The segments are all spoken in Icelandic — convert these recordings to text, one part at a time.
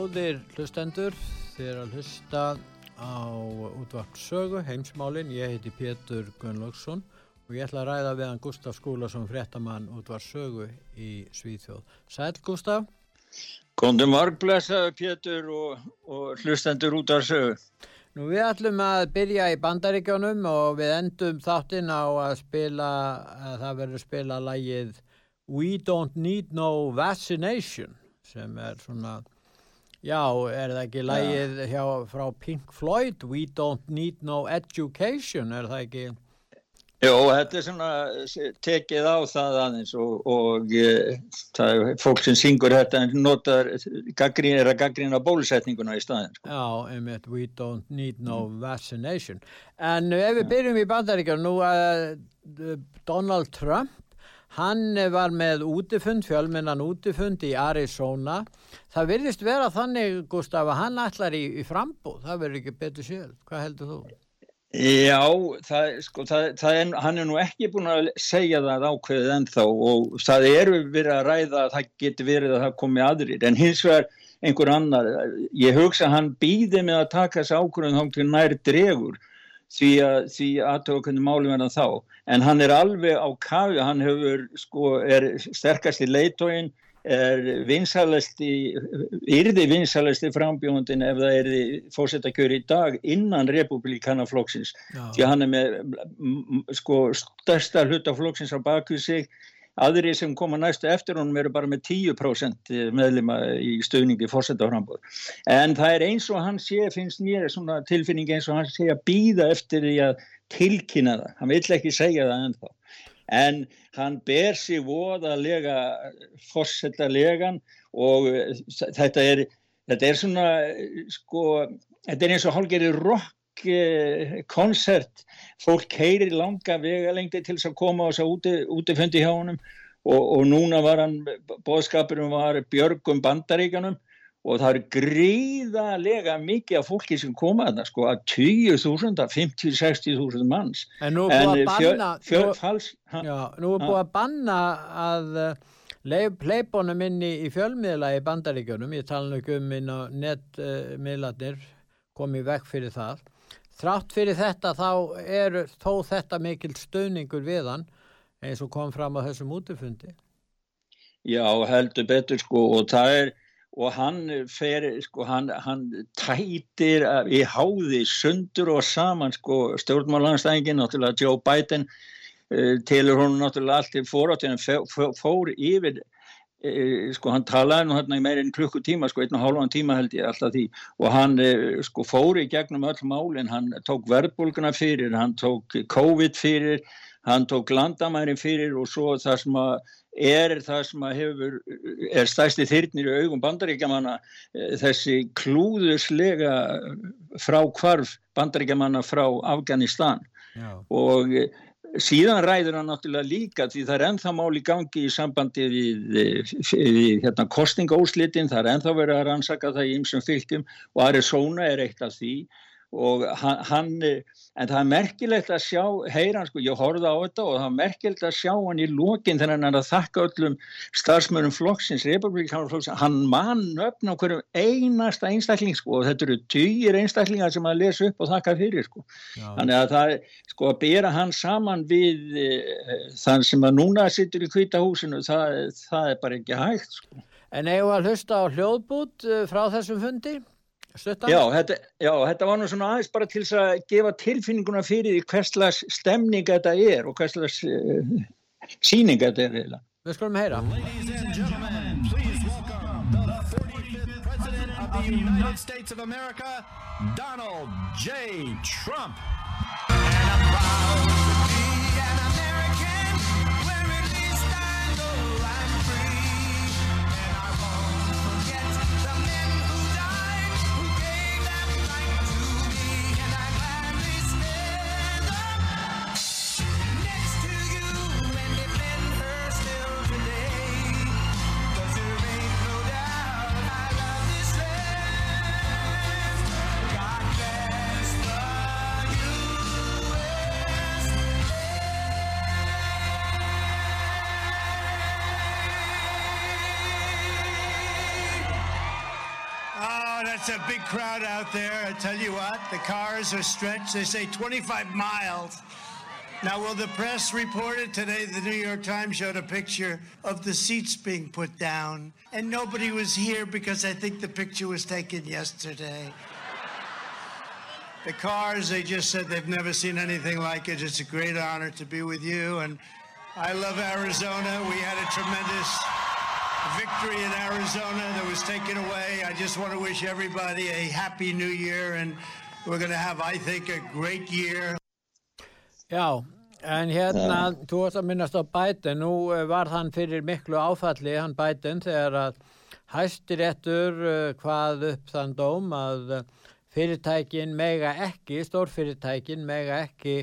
Góðir hlustendur, þið er að hlusta á útvart sögu, heimsmálin. Ég heiti Pétur Gunnlaugsson og ég ætla að ræða við hann Gustaf Skúlason, fréttamann útvart sögu í Svíþjóð. Sæl Gustaf? Góndum vargblessaðu Pétur og, og hlustendur útvart sögu. Nú við ætlum að byrja í bandaríkjónum og við endum þáttinn á að spila, að það verður spila lægið We Don't Need No Vaccination sem er svona Já, er það ekki lægið hjá, frá Pink Floyd, We Don't Need No Education, er það ekki? Jó, þetta er svona tekið á það aðeins og, og e, það er fólk sem syngur þetta en notar, gaggrín, er að gaggrína bólusetninguna í staðin. Sko. Já, einmitt, We Don't Need No Vaccination. En ef við byrjum í bandaríkjum, nú að uh, Donald Trump Hann var með útifund, fjölmennan útifund í Arizona. Það virðist vera þannig, Gustaf, að hann ætlar í, í frambóð. Það verður ekki betur sér. Hvað heldur þú? Já, það, sko, það, það er, hann er nú ekki búin að segja það ákveðið ennþá og það eru verið að ræða að það geti verið að það komi aðrir. En hins vegar einhver annar, ég hugsa að hann býði með að taka þessu ákveðin þá til nær dregur því að því aðtöku hvernig málum er það þá. En hann er alveg á kafi hann hefur sko er sterkast í leitóin er vinsalasti yrði vinsalasti frambjóndin ef það erði fórsetakjör í dag innan republikanaflokksins því að hann er með sko största hlutaflokksins á baku sig Aðri sem koma næstu eftir honum eru bara með 10% meðlima í stöðningi fórsetaframbóð. En það er eins og hann sé, finnst mér svona tilfinning eins og hann sé að býða eftir því að tilkynna það. Hann vill ekki segja það ennþá. En hann ber sér voðalega fórsetalegan og þetta er, þetta er svona, sko, þetta er eins og hálfgerði rock konsert. Fólk heyrir langa vegalengdi til þess að koma á þess að úti, útifundi hjá honum. Og, og núna var hann bóðskapurum var Björgum Bandaríkanum og það eru gríðalega mikið af fólki sem koma að það sko að 20.000, 50-60.000 manns. En nú er búið að banna fjör, fjör, fals, ha, já, nú er búið að banna að leifbónum inn í, í fjölmiðla í Bandaríkanum ég tala ekki um inn á netmiðlarnir komið vekk fyrir það Þrátt fyrir þetta þá er þó þetta mikil stöðningur við hann eins og kom fram á þessum útifundi. Já, heldur betur sko og það er og hann fer sko hann, hann tætir í háði sundur og saman sko stjórnmálanstængin náttúrulega Joe Biden uh, tilur hún náttúrulega allt í fóráttinu fór yfir sko hann talaði nú hérna í meirinn klukkutíma sko einn og hálfan tíma held ég alltaf því og hann e, sko fóri gegnum öll málinn, hann tók verðbólguna fyrir, hann tók COVID fyrir, hann tók landamærin fyrir og svo það sem að er það sem að hefur er stæsti þyrnir í augum bandaríkjamanna e, þessi klúðuslega frá kvarf bandaríkjamanna frá Afganistan Já. og síðan ræður hann náttúrulega líka því það er ennþá máli gangi í sambandi við, við hérna, kostingóslitin, það er ennþá verið að rannsaka það í ymsum fylgjum og Arizona er eitt af því og hann, en það er merkilegt að sjá, heyra hann sko, ég horfða á þetta og það er merkilegt að sjá hann í lókin þegar hann er að þakka öllum starfsmörnum flokksins, republikanarflokksins, hann mann öfna á hverjum einasta einstakling sko og þetta eru týjir einstaklingar sem að lesa upp og þakka fyrir sko. Já. Þannig að það sko að bera hann saman við e, þann sem að núna sittur í kvítahúsinu, það, það er bara ekki hægt sko. En eigum að hlusta á hljóðbút uh, frá þessum fundi? Já þetta, já, þetta var nú svona aðeins bara til að gefa tilfinninguna fyrir því hverslas stemning þetta er og hverslas uh, síning þetta er. Eiginlega. Við skulum heyra. United States of America, Donald J. Trump. That's a big crowd out there. I tell you what, the cars are stretched. They say 25 miles. Now, will the press report it today? The New York Times showed a picture of the seats being put down, and nobody was here because I think the picture was taken yesterday. The cars, they just said they've never seen anything like it. It's a great honor to be with you, and I love Arizona. We had a tremendous victory in Arizona that was taken away. I just want to wish everybody a happy new year and we're going to have, I think, a great year. Já, en hérna, ja. þú varst að minnast á Biden, nú eh, var hann fyrir miklu áfalli, hann Biden, þegar að hæstiréttur uh, hvað upp þann dóm að uh, fyrirtækin mega ekki, stórfyrirtækin mega ekki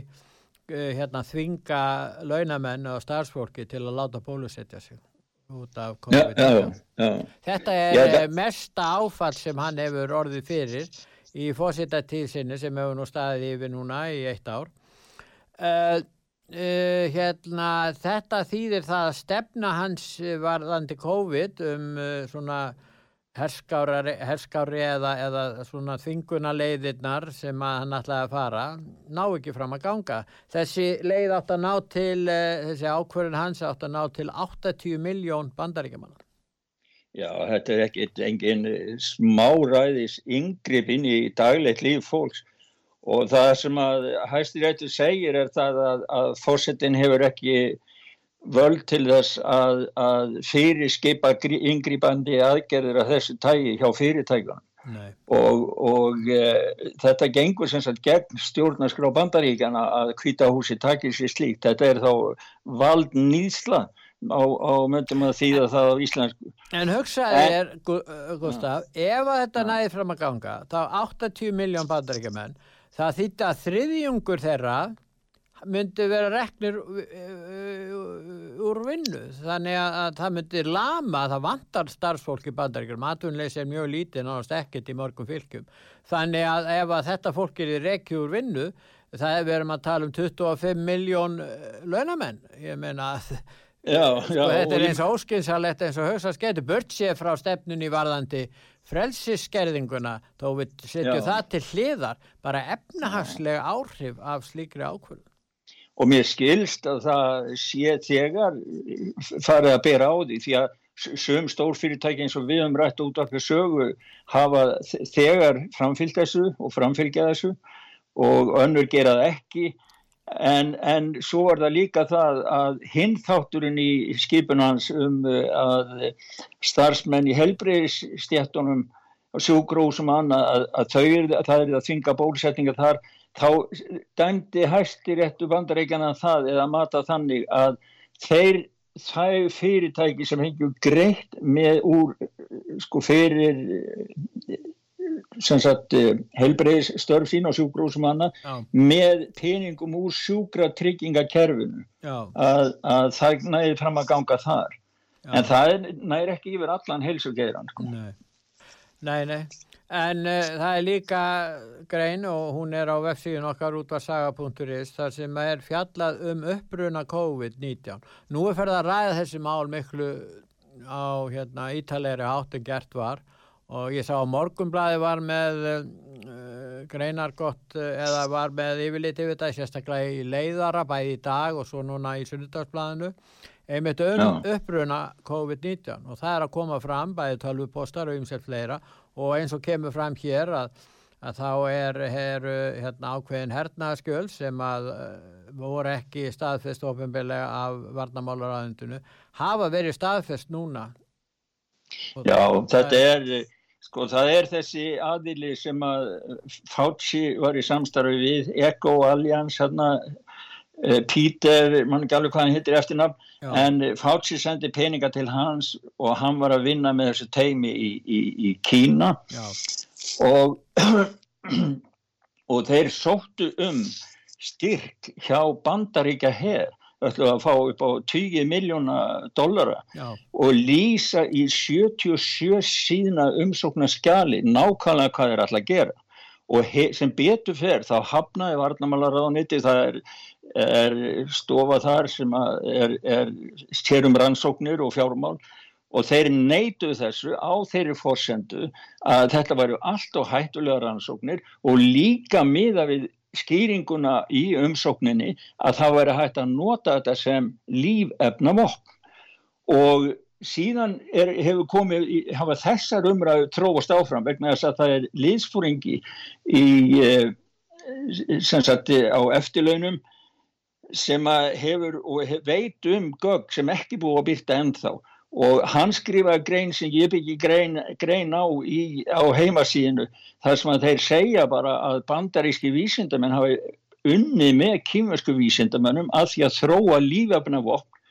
hérna, þvinga launamenn og starfsfólki til að láta bólusetja sig út af COVID-19. Þetta er já, það... mesta áfall sem hann hefur orðið fyrir í fósitatíðsynni sem hefur nú staðið yfir núna í eitt ár. Uh, uh, hérna, þetta þýðir það að stefna hans varðandi COVID um uh, svona herskári, herskári eða, eða svona þinguna leiðirnar sem hann ætlaði að fara ná ekki fram að ganga. Þessi leið átt að ná til, eh, þessi ákverðin hans átt að ná til 80 miljón bandaríkjamannar. Já, þetta er ekki engin smáræðis yngripp inn í daglegt líf fólks og það sem að hæstirættu segir er það að, að fórsetin hefur ekki völd til þess að, að fyrirskipa yngripandi aðgerðir af þessu tægi hjá fyrirtækjan og, og e, þetta gengur sem sagt gegn stjórnarskrá bandaríkjana að kvítahúsi takir sér slíkt, þetta er þá vald nýðsla á, á möndum að þýða það á íslensku En hugsaði er, Gustaf ef að þetta næði fram að ganga þá 80 miljón bandaríkjaman það þýtti að þriðjungur þeirra myndi vera reknir úr vinnu. Þannig að það myndi lama það vantar starfsfólk í bandaríkjum matунleysi er mjög lítið náttúrulega ekkert í morgum fylgjum. Þannig að ef að þetta fólk er í rekju úr vinnu það er verið að tala um 25 miljón launamenn. Ég meina að já, sko, já, þetta er eins og óskinsalett eins og högst að skemmt bört sér frá stefnunni varðandi frelsisskerðinguna þó við setjum það til hliðar bara efnahagslega áhrif af slíkri ákvöld og mér skilst að það sé þegar farið að bera á því því að sögum stórfyrirtæki eins og við um rætt út af þessu sögu hafa þegar framfylgt þessu og framfylgja þessu og önnur gerað ekki. En, en svo var það líka það að hinþátturinn í skipunans um að starfsmenn í helbreyðisstjættunum og sjúgrósum annað að, að að það er að þynga bólusetninga þar þá dæmdi hæstir réttu bandarækjana það eða mata þannig að þeir þau fyrirtæki sem hengjum greitt með úr sko fyrir sem sagt helbreyðs störf sín og sjúgrúsum hana Já. með peningum úr sjúkra tryggingakerfinu að, að það næði fram að ganga þar Já. en það næri ekki yfir allan helsugeiran sko. Nei, nei, nei. En uh, það er líka grein og hún er á vefsíðun okkar út var saga.is þar sem er fjallað um uppruna COVID-19. Nú er ferð að ræða þessi mál miklu á hérna, ítalegri hátt en gert var. Og ég sá að Morgunblæði var með uh, greinar gott uh, eða var með yfirliti við þetta sérstaklega í leiðara bæði í dag og svo núna í Sunnudalsblæðinu einmitt um uppruna COVID-19 og það er að koma fram bæði tölvupostar og umsett fleira og eins og kemur fram hér að, að þá er, er hérna, ákveðin hernaðskjöld sem að uh, voru ekki staðfest ofinbeglega af varnamálaræðundinu hafa verið staðfest núna? Já, þetta er sko það er þessi aðili sem að Fauci var í samstarfi við Eco Alliance hérna Pítur, mann ekki alveg hvað hann hittir eftir nafn, en Fauci sendi peninga til hans og hann var að vinna með þessu teimi í, í, í Kína. Og, og þeir sóttu um styrk hjá bandaríkja herr ætlum að fá upp á 20 miljóna dollara Já. og lýsa í 77 síðna umsóknar skjali nákvæmlega hvað þeir ætla að gera. Og sem betur fer þá hafnaði varnamálar á nýtti það er er stofa þar sem er, er sérum rannsóknir og fjármál og þeir neytu þessu á þeirri fórsendu að þetta væru allt og hættulega rannsóknir og líka miða við skýringuna í umsókninni að það væri hægt að nota þetta sem lífefna vokk og síðan er, hefur komið, hafa þessar umræðu tróast áfram vegna þess að það er liðsfóringi í, eh, sem sagt á eftirlaunum sem hefur og veit um gögg sem ekki búið að byrta ennþá og hann skrifaði grein sem ég byggi grein, grein á, í, á heimasíðinu þar sem þeir segja bara að bandaríski vísindamenn hafi unni með kýmversku vísindamennum að því að þróa lífafnavokk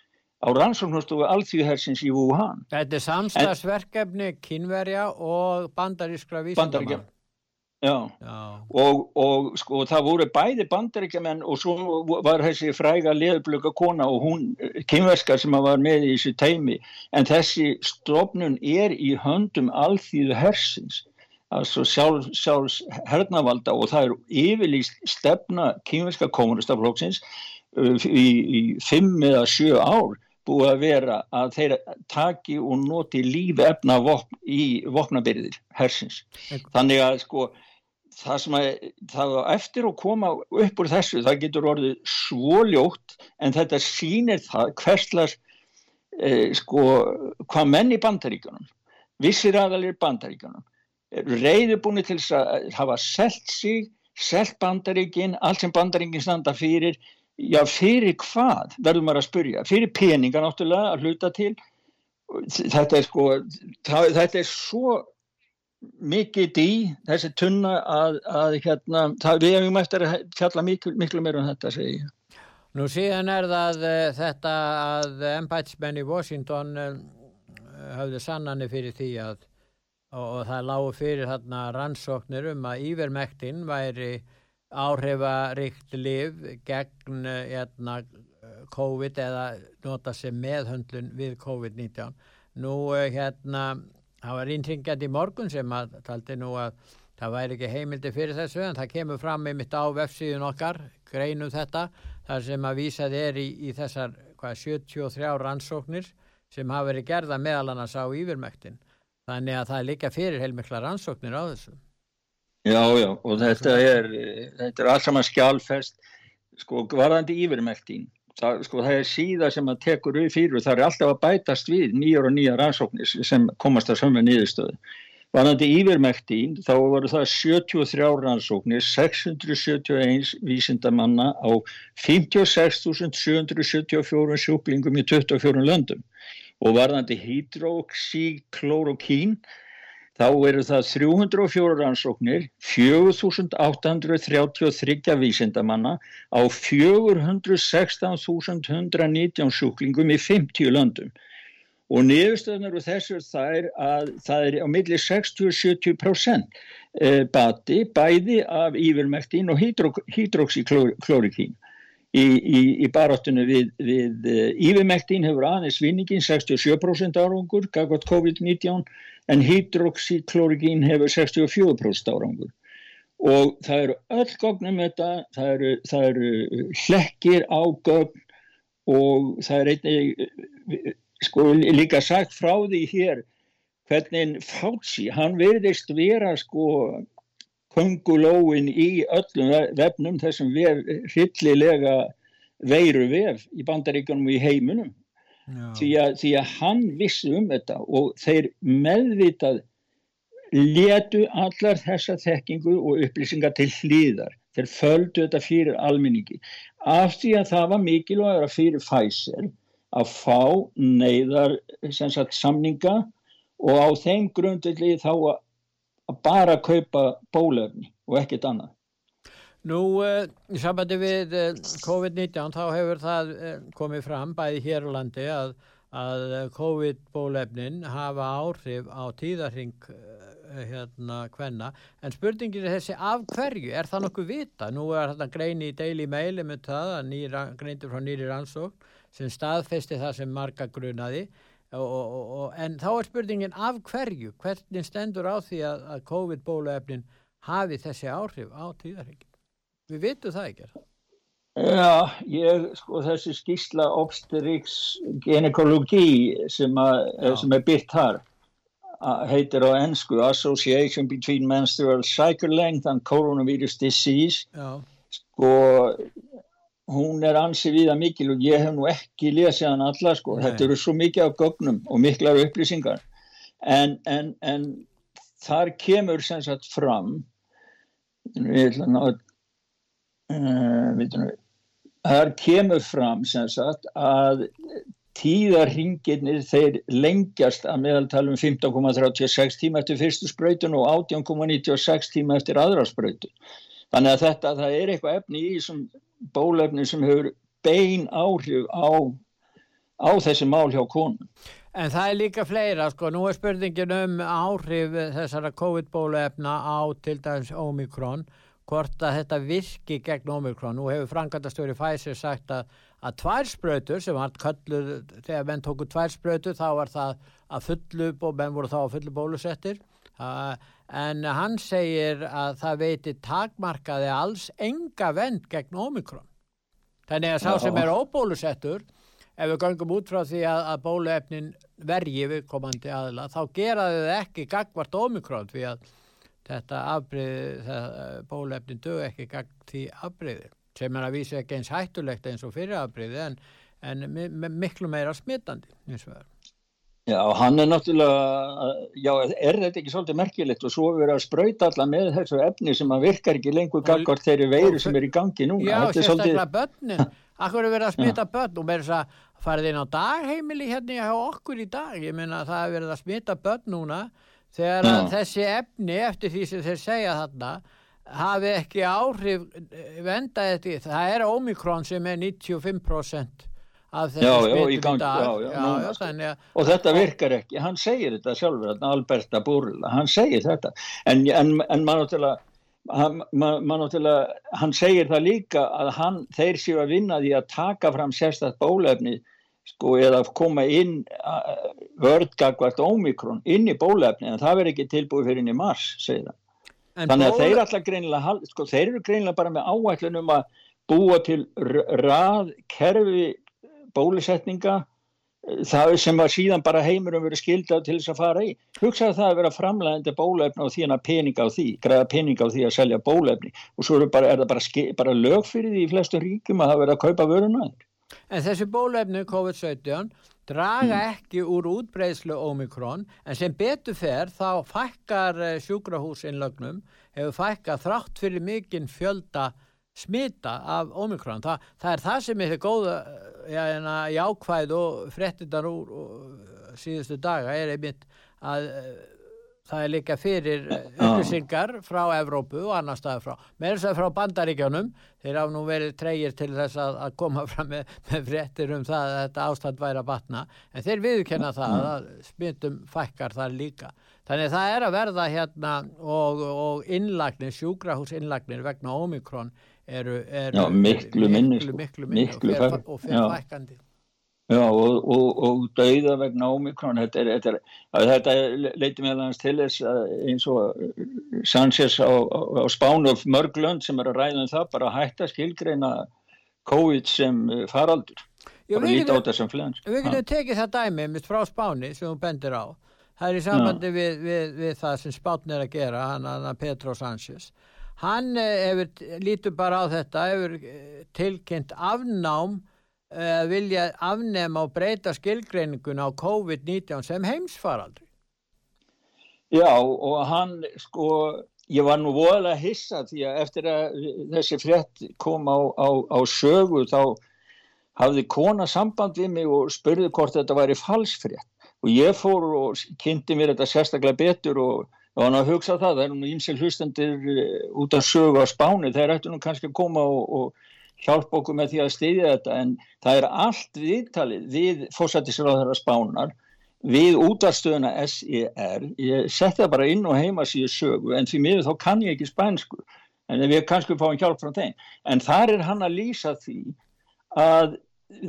á rannsóknustofu alþjóðhersins í Wuhan. Þetta er samstagsverkefni kynverja og bandarískra vísindamann. Og, og sko það voru bæði bandaríkjaman og svo var þessi fræga leðblöka kona og hún kynverska sem var með í þessu teimi en þessi stofnun er í höndum alþýðu hersins altså sjálfs sjálf hernavalda og það er yfirlýst stefna kynverska kommunistaflokksins uh, í, í fimm eða sjö ár búið að vera að þeir taki og noti lífefna vopn í vopnabyrðir hersins. Þannig að sko það sem að það eftir að koma upp úr þessu það getur orðið svo ljótt en þetta sýnir það hverslas eh, sko hvað menn í bandaríkanum vissir aðalir bandaríkanum reyður búin til að hafa selt sig, selt bandaríkin allt sem bandaríkin standa fyrir. Já fyrir hvað verður maður að spurja, fyrir peninga náttúrulega að hluta til. Þetta er sko það, þetta er svo mikið dý, þessi tunna að, að hérna, það, við hefum eftir að fjalla miklu, miklu meira um þetta segi ég. Nú síðan er það uh, þetta að embætsmenn í Washington uh, hafðu sannanir fyrir því að og, og það lágu fyrir þarna rannsóknir um að yfirmektin væri áhrifaríkt liv gegn uh, COVID eða nota sem meðhöndlun við COVID-19. Nú hérna það var ínringjandi í morgun sem að taldi nú að það væri ekki heimildi fyrir þessu en það kemur fram með mitt á vefsíðun okkar greinum þetta þar sem að vísað er í, í þessar hvað, 73 rannsóknir sem hafa verið gerða meðal annars á yfirmæktin þannig að það er líka fyrir heilmikla rannsóknir á þessu. Já, já, og þetta er þetta er alls saman skjálfest sko, varðandi yfirmæktin það, sko, það er síða sem að tekur við fyrir það er alltaf að bætast við nýjar og nýjar rannsóknir sem komast að sömu nýðustöðu. Vanandi yfirmæktín þá voru það 73 rannsóknir, 671 vísindamanna á 56.774 sjúklingum í 24 löndum og varðandi hydroxyklorokín þá eru það 304 rannsóknir, 4833 vísindamanna á 416.119 sjúklingum í 50 löndum. Og niðurstöðunar úr þessu er að það er á milli 60-70% eh, bati bæði af yfirmektín og hydroxyklorikín. Í, í, í baráttunum við, við yfirmektín hefur aðeins vinningin 67% árangur, gaggot COVID-19 en hydroxyklorigín hefur 64% árangur. Og það eru öll gognum þetta, það eru, það eru hlekkir á gögn og það er einnig sko líka sagt frá því hér hvernig Fauci, hann verðist vera sko kongulóin í öllum vefnum þessum vef, hryllilega veiru vef í bandaríkunum og í heiminum því að, því að hann vissi um þetta og þeir meðvitað letu allar þessa þekkingu og upplýsingar til hlýðar þeir földu þetta fyrir almenningi. Af því að það var mikilvægur að fyrir Pfizer að fá neyðar sagt, samninga og á þeim grundvelli þá að, bara kaupa bólefni og ekkert annað Nú, uh, í sambandi við uh, COVID-19 þá hefur það uh, komið fram bæði hér á landi að, að COVID-bólefnin hafa áhrif á tíðarhing hérna hvenna, en spurningin er þessi af hverju, er það nokkuð vita? Nú er þetta greini í Daily Mail með það að nýra, greintur frá nýri rannsókn sem staðfesti það sem marga grunaði og, og, og, en þá er spurningin af hverju, hvernig stendur á því að, að COVID-bólefnin hafi þessi áhrif á tíðarhingin? Við vitum það ekki. Já, ég, sko, þessi skísla obstetrics gynekologi sem, sem er byrkt þar heitir á ennsku Association Between Menstrual Cycle Length and Coronavirus Disease Já. sko hún er ansið viða mikil og ég hef nú ekki lesið hann alla sko, Nei. þetta eru svo mikið af gögnum og miklar upplýsingar en, en, en þar kemur sem sagt fram ég ætla að uh, þar kemur fram sem sagt að tíðarhingirnir þeir lengjast að meðaltalum 15,36 tíma eftir fyrstu sprautun og 18,96 tíma eftir aðra sprautun. Þannig að þetta, það er eitthvað efni í þessum bólefni sem hefur bein áhrif á, á þessi mál hjá konum. En það er líka fleira, sko, nú er spurningin um áhrif þessara COVID-bólefna á til dæmis Omikron hvort að þetta virki gegn Omikron. Nú hefur Frankandastöri Pfizer sagt að, að tværspröytur sem var kölluð, þegar menn tóku tværspröytur þá var það að fullu og menn voru þá að fullu bólusettir en hann segir að það veiti takmarkaði alls enga vend gegn Omikron. Þannig að sá sem er óbólusettur ef við gangum út frá því að, að bóluefnin vergi viðkomandi aðla þá geraðu þau ekki gagvart Omikron því að þetta afbreyði, bólefnin dög ekki gagn því afbreyði sem er að vísa ekki eins hættulegt eins og fyrir afbreyði en, en miklu meira smittandi eins og það Já, hann er náttúrulega, já, er þetta ekki svolítið merkilegt og svo verið að spröyta alla með þessu efni sem að virkar ekki lengur gaggar þeirri veiru sem er í gangi núna. Já, sérstaklega svolítið... börnin, akkur er verið að smita börn? Og með þess að farið inn á dagheimili hérna hjá okkur í dag, ég að það er verið að smita börn núna þegar að þessi efni eftir því sem þeir segja þarna hafi ekki áhrif eh, vendaði þetta, það er Omikron sem er 95% af þessi smittum dag. þannig, og þetta virkar ekki. Hann segir þetta sjálfur, Alberta Búrla hann segir þetta. En, en, en maður náttúrulega Hann, man, hann segir það líka að hann, þeir séu að vinna því að taka fram sérstaklega bólefni sko eða koma inn vördgagvart ómikrón inn í bólefni en það verður ekki tilbúið fyrir inn í mars. En Þannig að þeir alltaf greinilega, sko þeir eru greinilega bara með áætlunum að búa til rað kerfi bólusetninga það sem var síðan bara heimurum verið skildað til þess að fara í. Hugsaðu það að vera framlegandi bólefni og því að peninga á því, græða peninga á því að selja bólefni og svo er, bara, er það bara, bara lög fyrir því í flestu ríkum að það verið að kaupa vörunaður. En þessi bólefni COVID-17 draga mm. ekki úr útbreyslu Omikron en sem betur fer þá fækkar eh, sjúkrahúsinnlögnum hefur fækkar þrátt fyrir mikinn fjölda smita af Omikron. Þa, það er það sem er góða já, jákvæð og frettindan úr og síðustu daga er einmitt að eh, það er líka fyrir eh, upplýsingar frá Evrópu og annar staði frá. Með þess að frá bandaríkjónum þeir hafa nú verið treyir til þess að, að koma fram með, með fréttir um það að þetta ástand væri að batna. En þeir viðkenna það að smittum fækkar þar líka. Þannig það er að verða hérna og, og innlagnir, sjúkrahús innlagnir vegna Omikron eru, eru Já, miklu minni miklu, miklu, minni, miklu og fer, og fer fækkandi Já, og, og, og dauða vegna ómikrón, þetta, þetta, þetta leiti meðlans til þess eins og Sanchez á, á spánu og mörglönd sem er að ræða um það, bara hætta skilgreina COVID sem eh, faraldur, Já. Við getum tekið það dæmi mitt frá spáni sem hún bendir á, það er í sambandi við, við, við það sem spátn er að gera, hann að Petro Sanchez. Hann eh, hefur, lítur bara á þetta, hefur eh, tilkynnt afnám uh, vilja afnema og breyta skilgreiningun á COVID-19 sem heimsfaraldri. Já og hann sko, ég var nú voðalega hissa því að eftir að þessi frétt kom á, á, á sögu þá hafði kona samband við mig og spurði hvort þetta væri falsfrétt og ég fór og kynnti mér þetta sérstaklega betur og og hann að hugsa það, það er nú ímsil hlustendir eh, út af sögu á spáni, þeir ættu nú kannski að koma og, og hjálpa okkur með því að stýðja þetta en það er allt viðtalið við fórsættisraðara spánar við útarstöðuna SER ég setti það bara inn og heima síðu sögu en því miður þá kann ég ekki spænsku en við kannski fáum hjálp frá þeim. En þar er hann að lýsa því að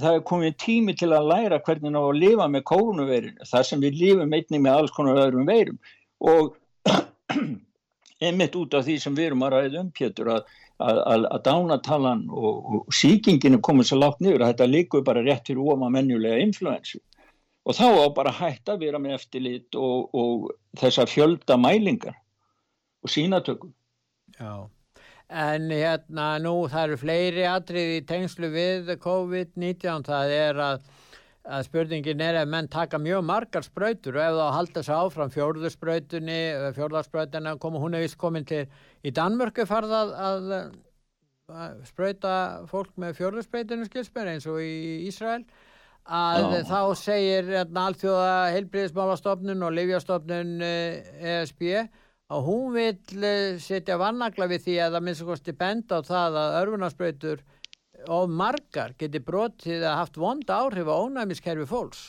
það er komið tími til að læra hvernig ná að lifa með kórnuverinu þar sem við lifum einnig með alls konar öðrum veirum. Og einmitt út af því sem við erum að ræða um Pétur að, að, að, að dánatalan og, og síkingin er komið svo látt niður að þetta líkur bara rétt fyrir óma menjulega influensu. Og þá á bara hægt að vera með eftirlit og, og þessa fjölda mælingar og sínatökum. Já, en hérna nú það eru fleiri atrið í tengslu við COVID-19. Það er að að spurningin er að menn taka mjög margar spröytur og ef þá halda sig áfram fjórðurspröytunni, fjórðarspröytunni koma hún hefist komin til í Danmörku farðað að, að spröyta fólk með fjórðurspröytunni skilsmér eins og í Ísrael að Já. þá segir allþjóða heilbríðismálastofnun og livjastofnun ESB eh, e að hún vil eh, setja vannagla við því að það minnst að kosti benda á það að örfunarspröytur og margar geti brotið að haft vond áhrif á ónæmiskerfi fólks?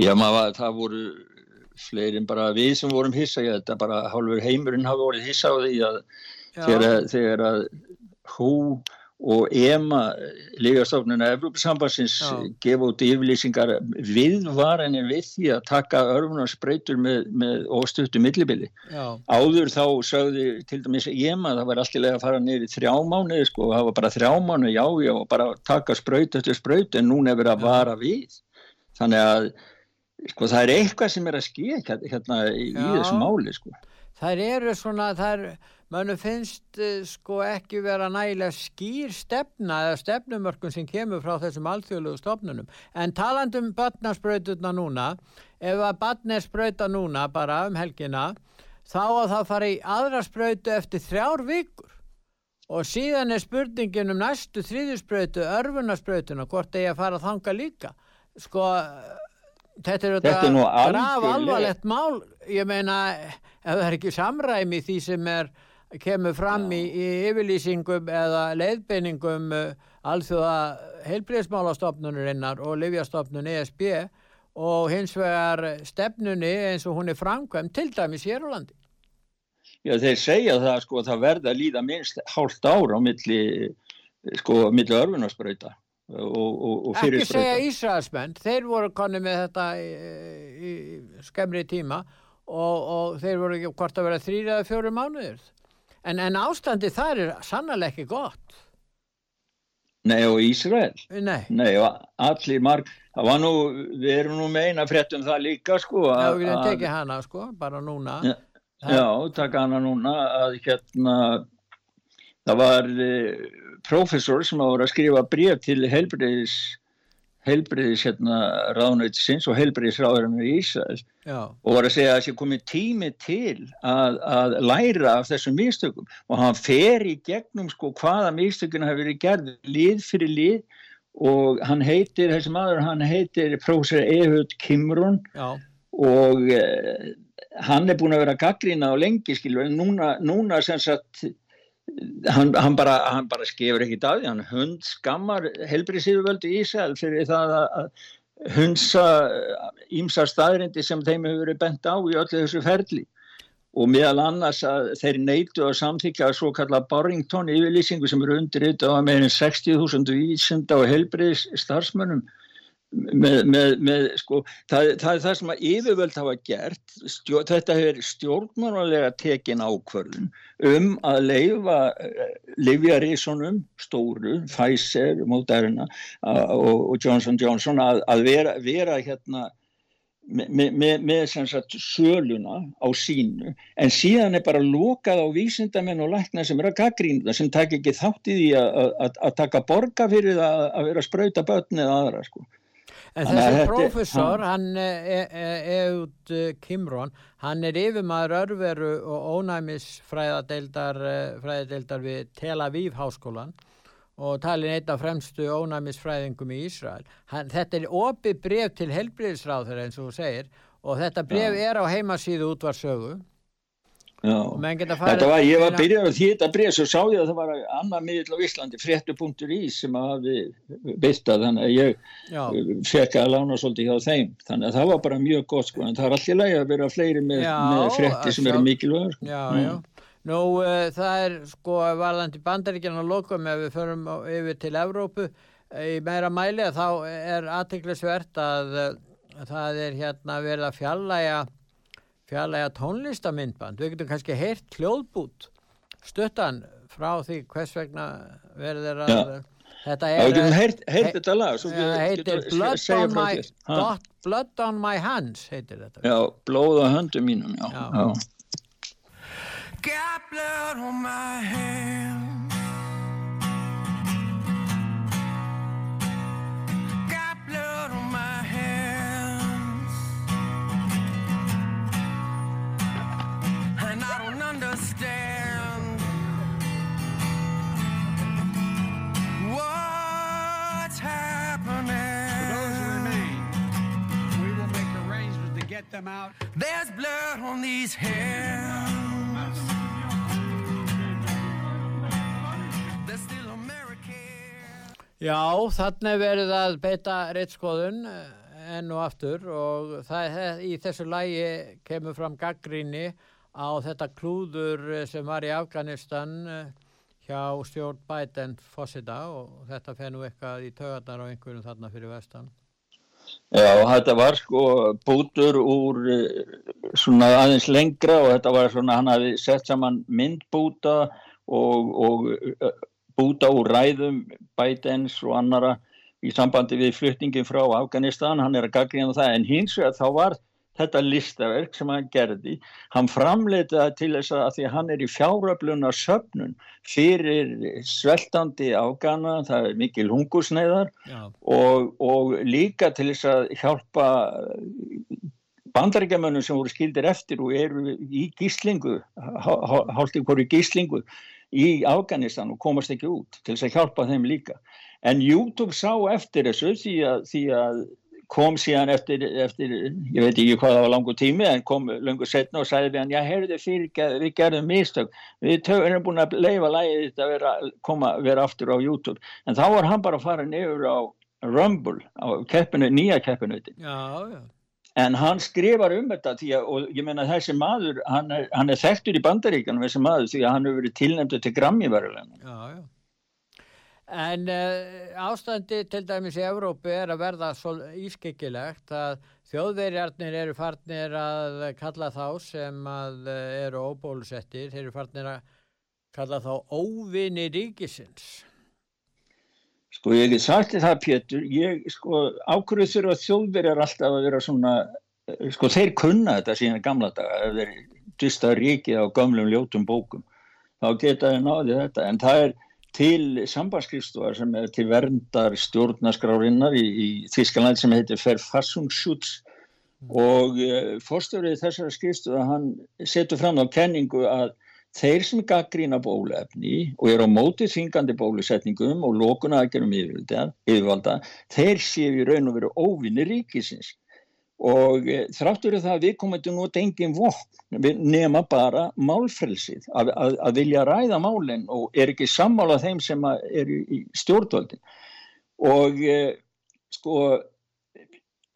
Já, maður, það voru fleirin bara við sem vorum hissa í þetta, bara hálfur heimurinn hafa voruð hissa á því að þegar, þegar að hú og EMA, Lígastofnuna Evrópsambansins, gefa út yfirlýsingar viðvarenir við því að taka örfunarspröytur með, með óstuttu millibili. Áður þá sögði til dæmis EMA það var alltilega að fara neyri þrjá mánu sko, og það var bara þrjá mánu, já, já, og bara taka spröyt eftir spröyt en núna er verið að vara við. Þannig að sko, það er eitthvað sem er að skilja hérna í, í þessu máli. Sko. Það eru svona, það er mannu finnst uh, sko ekki vera nægilega skýr stefna eða stefnumörkun sem kemur frá þessum alþjóðlegu stofnunum. En talandum barnaspröytuna núna, ef að barn er spröyta núna bara um helgina, þá að það fara í aðra spröytu eftir þrjár vikur. Og síðan er spurningin um næstu þrýðuspröytu, örfunarspröytuna, hvort eigi að fara að þanga líka. Sko, þetta er þetta graf alvarlegt mál, ég meina, ef það er ekki samræmi því sem er kemur fram í, í yfirlýsingum eða leiðbeiningum uh, alþjóða heilbríðsmálastofnunurinnar og livjastofnun ESB og hins vegar stefnunni eins og hún er framkvæm til dæmis hér á landi. Já þeir segja það sko að það verða að líða minnst hálft ára á milli sko milli örfunarspröyta og, og, og fyrirspröyta. Ekki segja Ísraelsmenn, þeir voru konni með þetta í, í skemmri tíma og, og þeir voru ekki hvort að vera þrýra eða fjóru mánuður en, en ástandi þar er sannlega ekki gott. Nei og Ísrael? Nei, Nei og allir marg það var nú, við erum nú meina fréttum það líka sko Já, við erum tekið hana sko, bara núna. Já, já taka hana núna að hérna það var eh, professor sem áður að skrifa bref til helbriðis heilbriðis hérna ráðnautisins og heilbriðisráðurinn í Ísæl og var að segja að sé komið tími til að, að læra af þessum místökum og hann fer í gegnum sko hvaða místökuna hefur verið gerð lið fyrir lið. Og hann heitir, þessi maður hann heitir prófessor Ehud Kimrún og eh, hann er búin að vera gaggrína á lengi skilur en núna, núna sem sagt Hann, hann, bara, bara skefur ekki það hann hund skammar helbriðsýðuvöldu Ísæl fyrir það að hundsa ímsa staðrindi sem þeim hefur verið bent á í öllu þessu ferli. Og meðal annars að þeir neitu að samþykja svo kalla Barrington yfirlýsingu sem eru undir þetta á meirinn 60.000 vísenda og helbriðs starfsmönnum með, með, með sko, það, það er það sem að yfirvöld hafa gert stjórn, þetta hefur stjórnmánulega tekin ákvörðun um að leifa uh, Livjaríssonum stóru, Pfizer, Moderna og, og Johnson Johnson að, að vera, vera hérna með, sagt, söluna á sínu en síðan er bara lokað á vísindamenn og lækna sem er að gaggrínda sem takk ekki þátt í því að taka borga fyrir að, að vera að spröyta börn eða aðra sko. En þessi profesor, hann Eud Kimron, hann er yfirmaður örveru og ónæmisfræðadeildar eh, við Tel Aviv háskólan og talin einn af fremstu ónæmisfræðingum í Ísrael. Hann, þetta er opið bref til helbriðisráður eins og þú segir og þetta bref ja. er á heimasíðu útvarsögu. Já, þetta var, ég var byrjað á því þetta bref svo sá ég að það var annað miðl á Íslandi, fréttu.í sem hafi byrtað þannig að ég fekk að lána svolítið hjá þeim þannig að það var bara mjög gott sko en það er allir lægi að vera fleiri með, með frétti sem eru mikilvægur. Sko. Já, já. Mm. Nú uh, það er sko varðandi bandaríkjana lokum ef við förum yfir til Evrópu í meira mæli þá er aðtiklisvert að uh, það er hérna verið að fjallæga fjallæga tónlistamindband við getum kannski heyrt hljóðbút stuttan frá því hvers vegna verður að ja. þetta er Já, heyrt, heyrt þetta lag ja, heitir blood on, my, blood on my hands heitir þetta Já, blóð á höndum mínum já, já. já. Got blood on my hands. Blood on these hands. Já, þannig verið að beita reittskoðun eh, enn og aftur og það, í þessu lægi kemur fram gaggríni á þetta klúður eh, sem var í Afganistan eh, hjá stjórn Biden fósita og þetta fennu eitthvað í tögarnar á einhverjum þarna fyrir vestan. Já, þetta var sko bútur úr svona aðeins lengra og þetta var svona hann hafi sett saman myndbúta og, og búta úr ræðum Bidens og annara í sambandi við flutningin frá Afganistan, hann er að gaggrina það. En hins vegar þá var þetta listaverk sem hann gerði, hann framleitaði til þess að því hann er í fjáröfluna söpnun fyrir sveltandi Afgana, það er mikil hungusneiðar og, og líka til þess að hjálpa bandaríkjamönnum sem voru skildir eftir og eru í gíslingu, hálft ykkur í gíslingu í Afganistan og komast ekki út til þess að hjálpa þeim líka. En YouTube sá eftir þessu því að, því að kom síðan eftir, eftir, ég veit ekki hvað það var langu tími, en kom langu setna og sagði við hann, já, heyrðu fyrir, við gerðum mistök, við erum búin að leifa lægið þetta að vera, koma, vera aftur á YouTube. En þá var hann bara að fara nefur á Rumble, á keppinu, nýja keppinu. Já, já en hann skrifar um þetta að, og ég menna þessi maður hann er, hann er þekktur í bandaríkanum þessi maður því að hann hefur verið tilnæmdu til Grammy-verðulegna En uh, ástandi til dæmis í Evrópu er að verða svo ískikilegt að þjóðverjarnir eru farnir að kalla þá sem að uh, eru óbólusettir, þeir eru farnir að kalla þá óvinni ríkisins. Sko ég hef sagt það Pétur, ég sko ákveður þurfa þjóðverjar alltaf að vera svona, eh, sko þeir kunna þetta síðan gamla daga, ef þeir dvista ríkið á gamlum ljótum bókum, þá geta þeir náðið þetta, en það er til sambandskrifstofar sem er til verndar stjórnaskrárinnar í, í Þískaland sem heitir Verfassungsschutz og e, eh, fórstjórið þessara skrifstofa hann setur fram á kenningu að þeir sem gaggrína bóluefni og eru á móti þingandi bólusetningum og lókuna aðgerum yfirvalda, þeir séu í raun og veru óvinni ríkisins og e, þráttur er það að við komum nút engin vokn nema bara málfrelsið að, að, að vilja ræða málinn og er ekki sammála þeim sem eru í stjórnvöldin og e, sko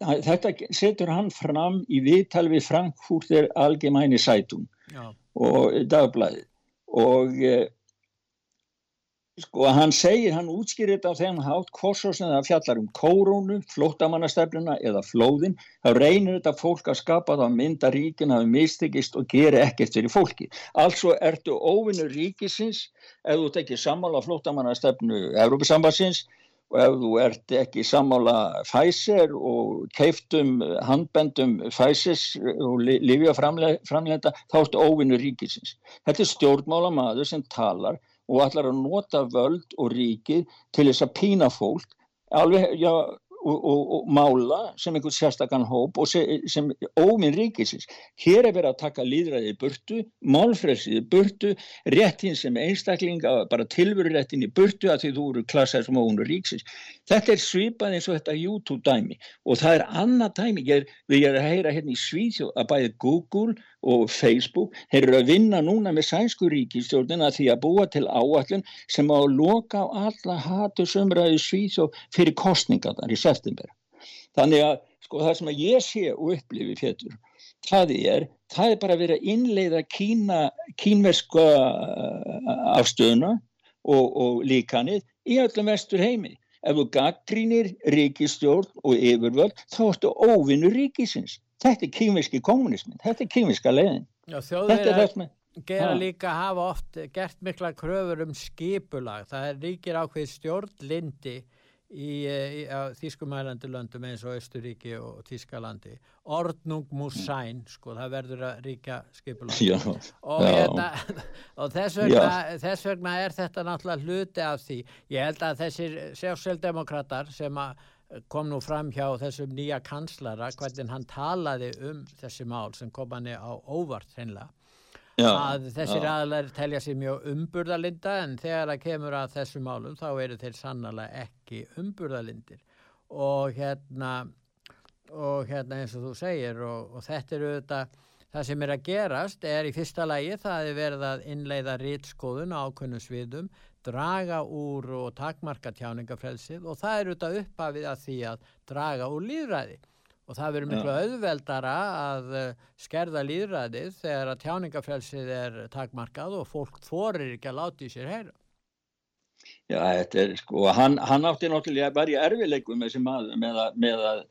þetta setur hann fram í viðtal við Frankfurter Allgemeine Zeitung Já. og dagblæði og eh, sko hann segir, hann útskýrir þetta á þeim hvort sem það fjallar um kórónu, flóttamannastefnuna eða flóðin, þá reynir þetta fólk að skapa það að mynda ríkin að mistikist og gera ekkert fyrir fólki altså ertu óvinnu ríkisins ef þú tekir sammála flóttamannastefnu Európa-sambassins og ef þú ert ekki sammála Pfizer og keiftum handbendum Pfizers og Livia framleita þá ertu óvinnu ríkisins. Þetta er stjórnmála maður sem talar og ætlar að nota völd og ríkið til þess að pína fólk. Alveg, já, og, og, og mála sem einhvern sérstakann hóp og sem, sem óminn ríkisins. Hér er verið að taka líðræðið burtu, málfrelsið burtu, réttin sem einstaklinga, bara tilveruréttin í burtu að því þú eru klassað sem óminn ríkisins. Þetta er svipað eins og þetta YouTube dæmi og það er annað dæmi. Ég er, við erum að heyra hérna í Svíðjóð að bæði Google og Facebook, þeir eru að vinna núna með sænsku ríkistjórnina því að búa til áallun sem á að loka á alla hatusumræði svíð og fyrir kostningarnar í september. Þannig að sko það sem að ég sé og upplifi fjötur, það er, það er bara að vera innleiða kína, kínverska uh, afstöðuna og, og líkanið í öllum vestur heimi. Ef þú gaggrínir ríkistjórn og yfirvöld þá ertu óvinnu ríkisins þetta er kýmiski kommunismin, þetta er kýmiska leiðin Já, þjóðir að gera ha. líka hafa oft gert mikla kröfur um skipulag, það er ríkir ákveð stjórnlindi í, í Þískumælandi löndum eins og Östuríki og Þískalandi ordnung mús sæn sko, það verður að ríka skipulag. Og, hérna, og þess, vegna, þess vegna er þetta náttúrulega hluti af því. Ég held að þessir sjálfsveldemokrater sem að kom nú fram hjá þessum nýja kanslara hvernig hann talaði um þessi mál sem kom hann á óvart hreinlega já, að þessir aðlar telja sér mjög umburðalinda en þegar það kemur að þessu málum þá eru þeir sannlega ekki umburðalindir og hérna og hérna eins og þú segir og, og þetta eru þetta það sem er að gerast er í fyrsta lægi það er verið að innleiða rítskóðun á ákveðnum sviðum draga úr og takmarka tjáningafrelsið og það er auðvitað upphafið að því að draga úr líðræði og það verður miklu auðveldara að eh, skerða líðræðið þegar að tjáningafrelsið er takmarkað og fólk þorir ekki að láta í sér heyra. Já, þetta er sko, hann, hann átti náttúrulega bara í erfileikum með með að, með að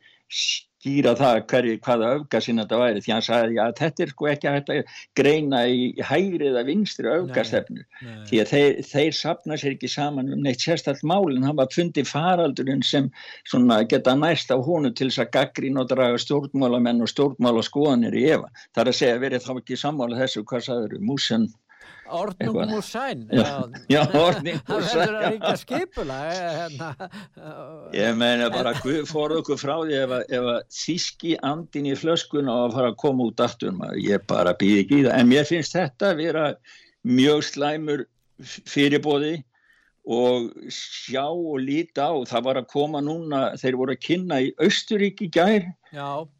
skýra það hverju, hvaða öfgasinn þetta væri því hann sagði að þetta er sko ekki að þetta greina í hægri eða vinstri öfgastefnu því að þeir, þeir sapna sér ekki saman um neitt sérstaklega málinn, hann var fundið faraldurinn sem svona geta næst á honu til þess að gaggrín og draga stjórnmálamenn og stjórnmálaskoðanir í Eva þar að segja verið þá ekki sammála þessu hvað sagður Músen Ornung úr sæn Já, ornung úr sæn Það verður að ríka skipula eh, hérna. Ég meina bara fór okkur frá því ef að, þíski andin í flöskuna og að fara að koma út aftur ég bara býði ekki í það. En mér finnst þetta að vera mjög slæmur fyrirbóði og sjá og líta á. Það var að koma núna, þeir voru að kynna í Östuríki gær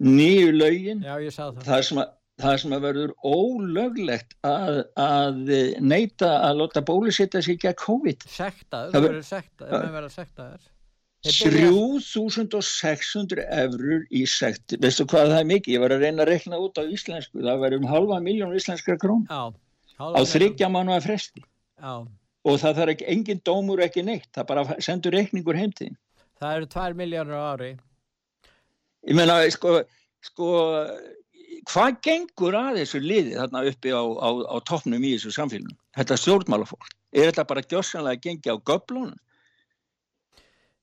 nýju laugin það sem að það sem að verður ólöglegt að, að neyta að láta bólusitta sig gegn COVID. Sektaður, það verður verður sektaður 3600 eurur í sekt. Veistu hvað það er mikið, ég var að reyna að rekna út á íslensku, það verður um halva miljón íslenskra krón á þryggja mann að fresti. Já. og það þarf ekki, engin dómur ekki neitt. Það bara sendur reikningur heimtíðin það eru 2 miljónur á ári. Ég menna, sko sko hvað gengur að þessu liði þarna uppi á, á, á toppnum í þessu samfélagum? Þetta stjórnmálafólk, er þetta bara gjósanlega að gengja á göblunum?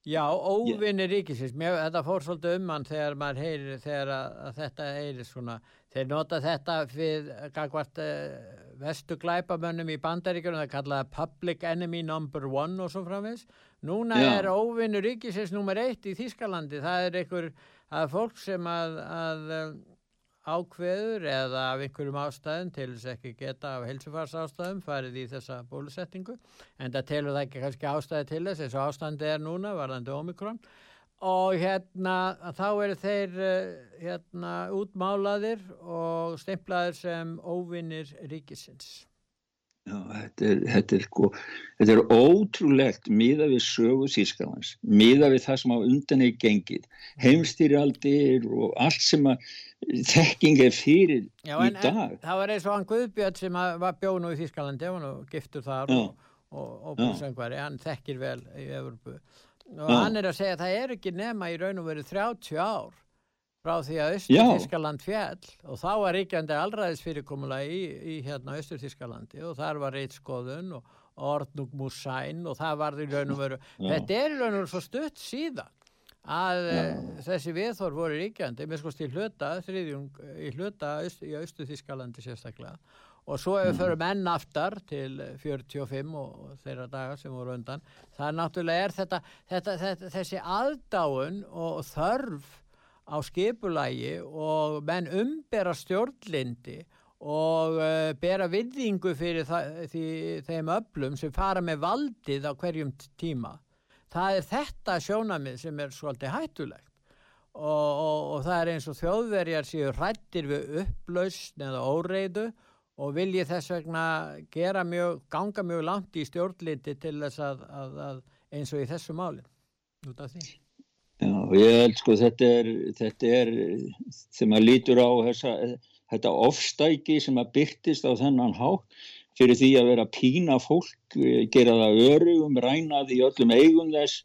Já, óvinni yeah. ríkisins, Mér, þetta fór svolítið um hann þegar maður heyrir, þegar að, að þetta heyrir svona, þeir nota þetta fyrir gagvart uh, vestu glæpamönnum í bandaríkjunum, það kallaða public enemy number one og svo framvegs. Núna Já. er óvinni ríkisins nummer eitt í Þískalandi, það er einhver, er fólk sem að, að ákveður eða af einhverjum ástæðum til þess ekki geta af helsefars ástæðum farið í þessa bólusettingu en það telur það ekki kannski ástæði til þess eins og ástændi er núna varðandi omikron og hérna þá eru þeir eh, hérna útmálaðir og stimplaðir sem óvinnir ríkisins. Já, þetta er, þetta, er, sko, þetta er ótrúlegt miða við sögu Þískalans, miða við það sem á undan er gengið, heimstýraldir og allt sem að þekking er fyrir Já, en, í dag. En, það var eins og hann Guðbjörn sem var bjónu í Þískalandi og giftur þar Já. og, og, búsengvari, hann þekkir vel í Evropu og hann er að segja að það er ekki nema í raun og veru 30 ár frá því að Östur-Þískaland fjall og þá var ríkjandi allraðisfyrirkomulagi í, í hérna Östur-Þískalandi og þar var reitskoðun og orðnug músæn og það var í raun og veru þetta er í raun og veru svo stutt síðan að Já. Eh, þessi viðþór voru ríkjandi með skoðst í hluta þriðjung, í hluta í Östur-Þískalandi sérstaklega og svo ef við mm. förum enn aftar til 45 og þeirra dagar sem voru undan það er náttúrulega er þetta, þetta, þetta þessi aðdáun og þörf á skipulægi og menn umbera stjórnlindi og uh, bera viðingu fyrir því, þeim öllum sem fara með valdið á hverjum tíma. Það er þetta sjónamið sem er svolítið hættulegt og, og, og það er eins og þjóðverjar séu hrættir við upplausn eða óreiðu og vilji þess vegna mjög, ganga mjög langt í stjórnliti til þess að, að, að eins og í þessu máli út af því. Já, ég held sko þetta er, þetta er þegar maður lítur á þessa, þetta ofstæki sem að byrtist á þennan hátt fyrir því að vera pína fólk, gera það örugum, rænaði í öllum eigum þess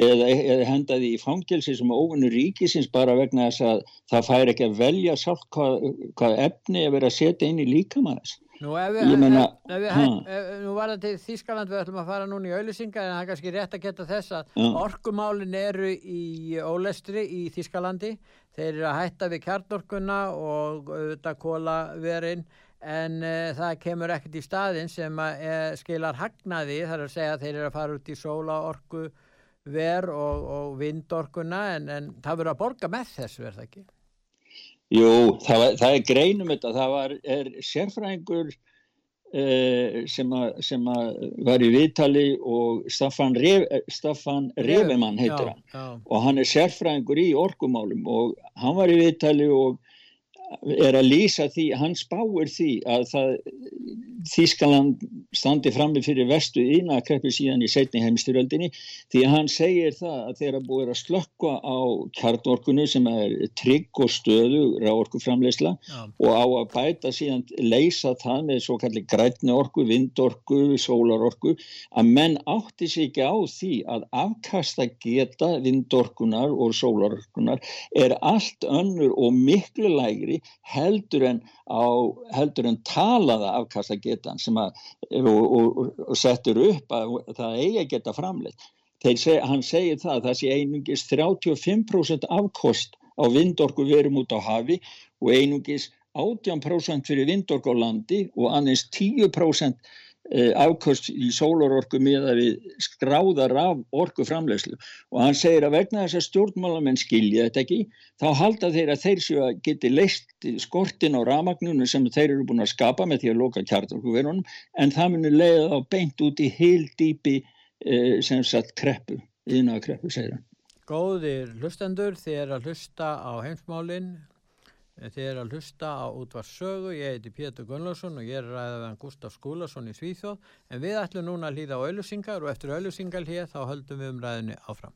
eða, eða hendaði í fangelsi sem óvinnur ríkisins bara vegna þess að það fær ekki að velja sátt hvað, hvað efni að vera að setja inn í líkamæðis. Nú, við, meina, ef, ef við, ef, nú var það til Þískaland við ætlum að fara núna í auðlisinga en það er kannski rétt að geta þess að ja. orkumálin eru í ólestri í Þískalandi þeir eru að hætta við kjarnorkuna og auðvitað kólaverin en uh, það kemur ekkert í staðin sem að, uh, skilar hagnaði þar að segja að þeir eru að fara út í sólaorku ver og, og vindorkuna en, en það verður að borga með þess verður það ekki? Jú, það, var, það er greinum þetta, það var, er sérfræðingur eh, sem, a, sem a, var í viðtali og Staffan, Ref, Staffan Refemann heitir já, hann já. og hann er sérfræðingur í orkumálum og hann var í viðtali og er að lýsa því, hann spáir því að það Þískaland standi frammi fyrir vestu ínakreppi síðan í setni heimstyröldinni því að hann segir það að þeirra búið að slökka á kjarnorkunu sem er trygg og stöðu ráorkuframleysla ja. og á að bæta síðan leysa það með svo kallir grætni orku, vindorku, sólarorku að menn átti sig ekki á því að afkasta geta vindorkunar og sólarorkunar er allt önnur og miklu lægri heldur en, á, heldur en talaða afkasta getan sem að og, og, og settur upp að það eigi að geta framleitt. Seg, hann segir það að það sé einungis 35% afkost á vindorku verum út á hafi og einungis 18% fyrir vindorku á landi og annars 10% Eh, afkvöst í sólarorku miða við skráðar af orku framlegslu og hann segir að vegna þess að stjórnmálamenn skilja þetta ekki þá halda þeir að þeir séu að geti leist skortin á ramagnunum sem þeir eru búin að skapa með því að loka kjartorkuverunum en það munir leiða þá beint út í heil dýpi eh, sem sagt kreppu, yna kreppu segir hann. Góðir hlustendur þér að hlusta á heimsmálinn Þið er að hlusta á útvarsögu, ég heiti Pétur Gunnlaugsson og ég er ræðið með Gustaf Skúlason í Svíþjóð en við ætlum núna að hlýða á auðlusingar og eftir auðlusingal hér þá höldum við um ræðinni áfram.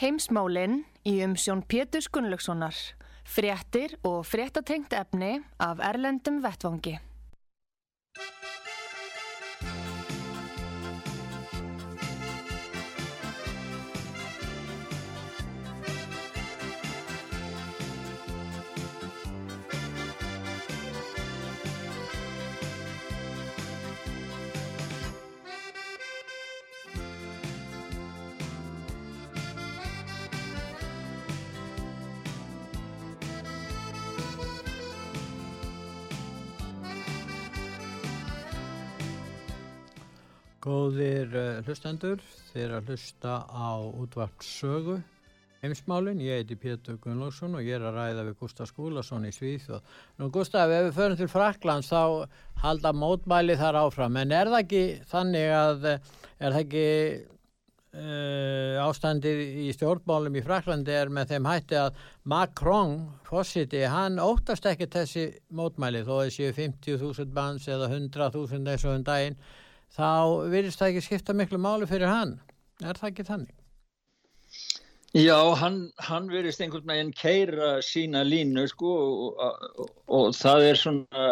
Heimsmálinn í umsjón Pétur Gunnlaugssonar, fréttir og fréttatengt efni af Erlendum Vettvangi. Góðir uh, hlustendur, þeir að hlusta á útvartsögu heimsmálinn. Ég heiti Pétur Gunnlaugsson og ég er að ræða við Gustaf Skúlason í Svíþjóð. Nú Gustaf, ef við förum til Fraklands þá halda mótmæli þar áfram, en er það ekki þannig að, er það ekki uh, ástandið í stjórnmálum í Fraklandi er með þeim hætti að Macron, fósiti, hann óttast ekki þessi mótmæli þó þessi 50.000 manns eða 100.000 eins og um daginn þá virðist það ekki skipta miklu máli fyrir hann. Er það ekki þannig? Já, hann, hann virðist einhvern veginn keira sína línu sko og, og, og það er svona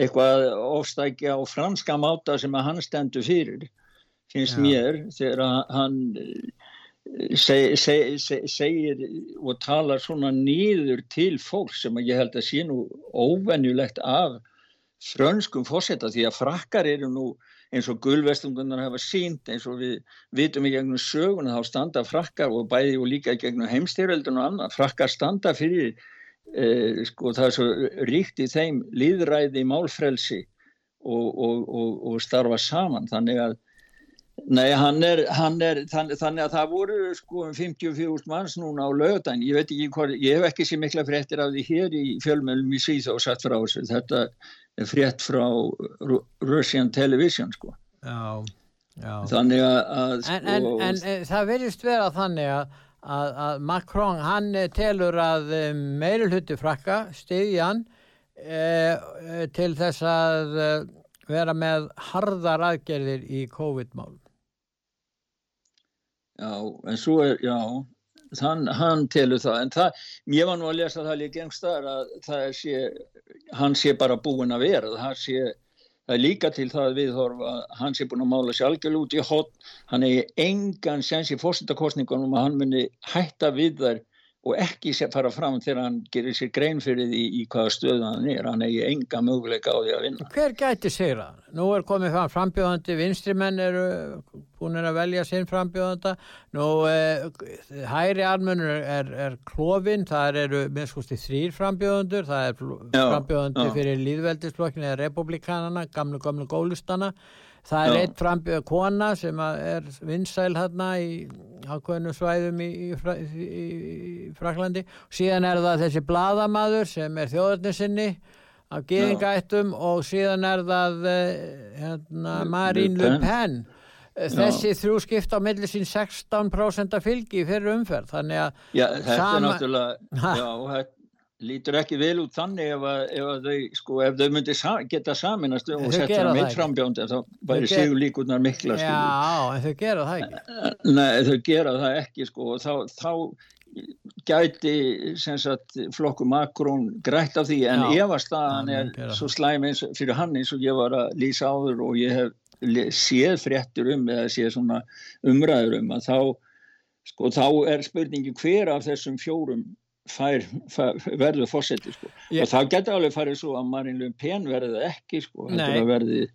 eitthvað ofstækja á franska máta sem að hann stendur fyrir, finnst Já. mér, þegar hann seg, seg, seg, segir og talar svona nýður til fólk sem ég held að sé nú óvenjulegt af frönskum fósetta því að frakkar eru nú eins og gulvestungunar hafa sínt eins og við vitum í gegnum söguna þá standa frakkar og bæði og líka í gegnum heimstyröldun og annað. Frakkar standa fyrir eh, sko það er svo ríkt í þeim líðræði málfrelsi og, og, og, og starfa saman. Þannig að Nei, hann er, hann er þannig, þannig að það voru sko 54 manns núna á lögdæn, ég veit ekki hvað, ég hef ekki sér mikla fréttir af því hér í fjölmjölum í Svíð og satt frá þessu, þetta frétt frá Russian Television sko. Já, já. Þannig að, að sko, En, en, en e, það verðist vera þannig að, að, að Macron, hann e, telur að e, meiri hluti frakka, stiðjan, e, til þess að vera með harðar aðgerðir í COVID-málum. Já, en svo er, já, hann, hann telur það, en það, ég var nú að lesa það líka einhverstaðar að það sé, hann sé bara búin að vera, það sé, það er líka til það að viðhorfa, hann sé búin að mála sér algjörl út í hot, hann er engan sens í fórsendakostningunum að hann muni hætta við þær og ekki fara fram þegar hann gerir sér grein fyrir því í hvaða stöðu hann er. Hann eigi enga möguleika á því að vinna. Hver gæti sigra? Nú er komið fram frambjóðandi, vinstrimenn eru búin að velja sinn frambjóðanda. Nú eh, hæri armunur er, er klófin það eru minnskústi þrýr frambjóðandur það er frambjóðandi fyrir líðveldisflokkinu eða republikanana, gamlu gamlu gólustana Það er eitt frambjöð kona sem er vinsæl hérna í ákveðinu svæðum í, í, í, Fraklandi. Síðan er það þessi bladamadur sem er þjóðarnisinni af geðingættum og síðan er það eh, hérna, Marine Le Pen. Þessi Já. þrjú skipta á milli sín 16% fylgi fyrir umferð. Þannig að... Já, þetta sama... er náttúrulega... Já, þetta lítur ekki vel út þannig ef, að, ef, að þau, sko, ef þau myndi sa geta saminast og setja það meitt frambjónd þá væri sigur líkunar mikla Já, en þau gera það ekki. Nei, þau gera það ekki sko, og þá, þá gæti sagt, flokku makrón grætt af því en ef að staðan er svo slæm eins fyrir hann eins og ég var að lýsa áður og ég hef séð fréttur um eða séð svona umræður um að þá, sko, þá er spurningi hver af þessum fjórum fær, fær, verður fósetti sko. og þá getur alveg farið svo að Marine Le Pen verði ekki sko, verði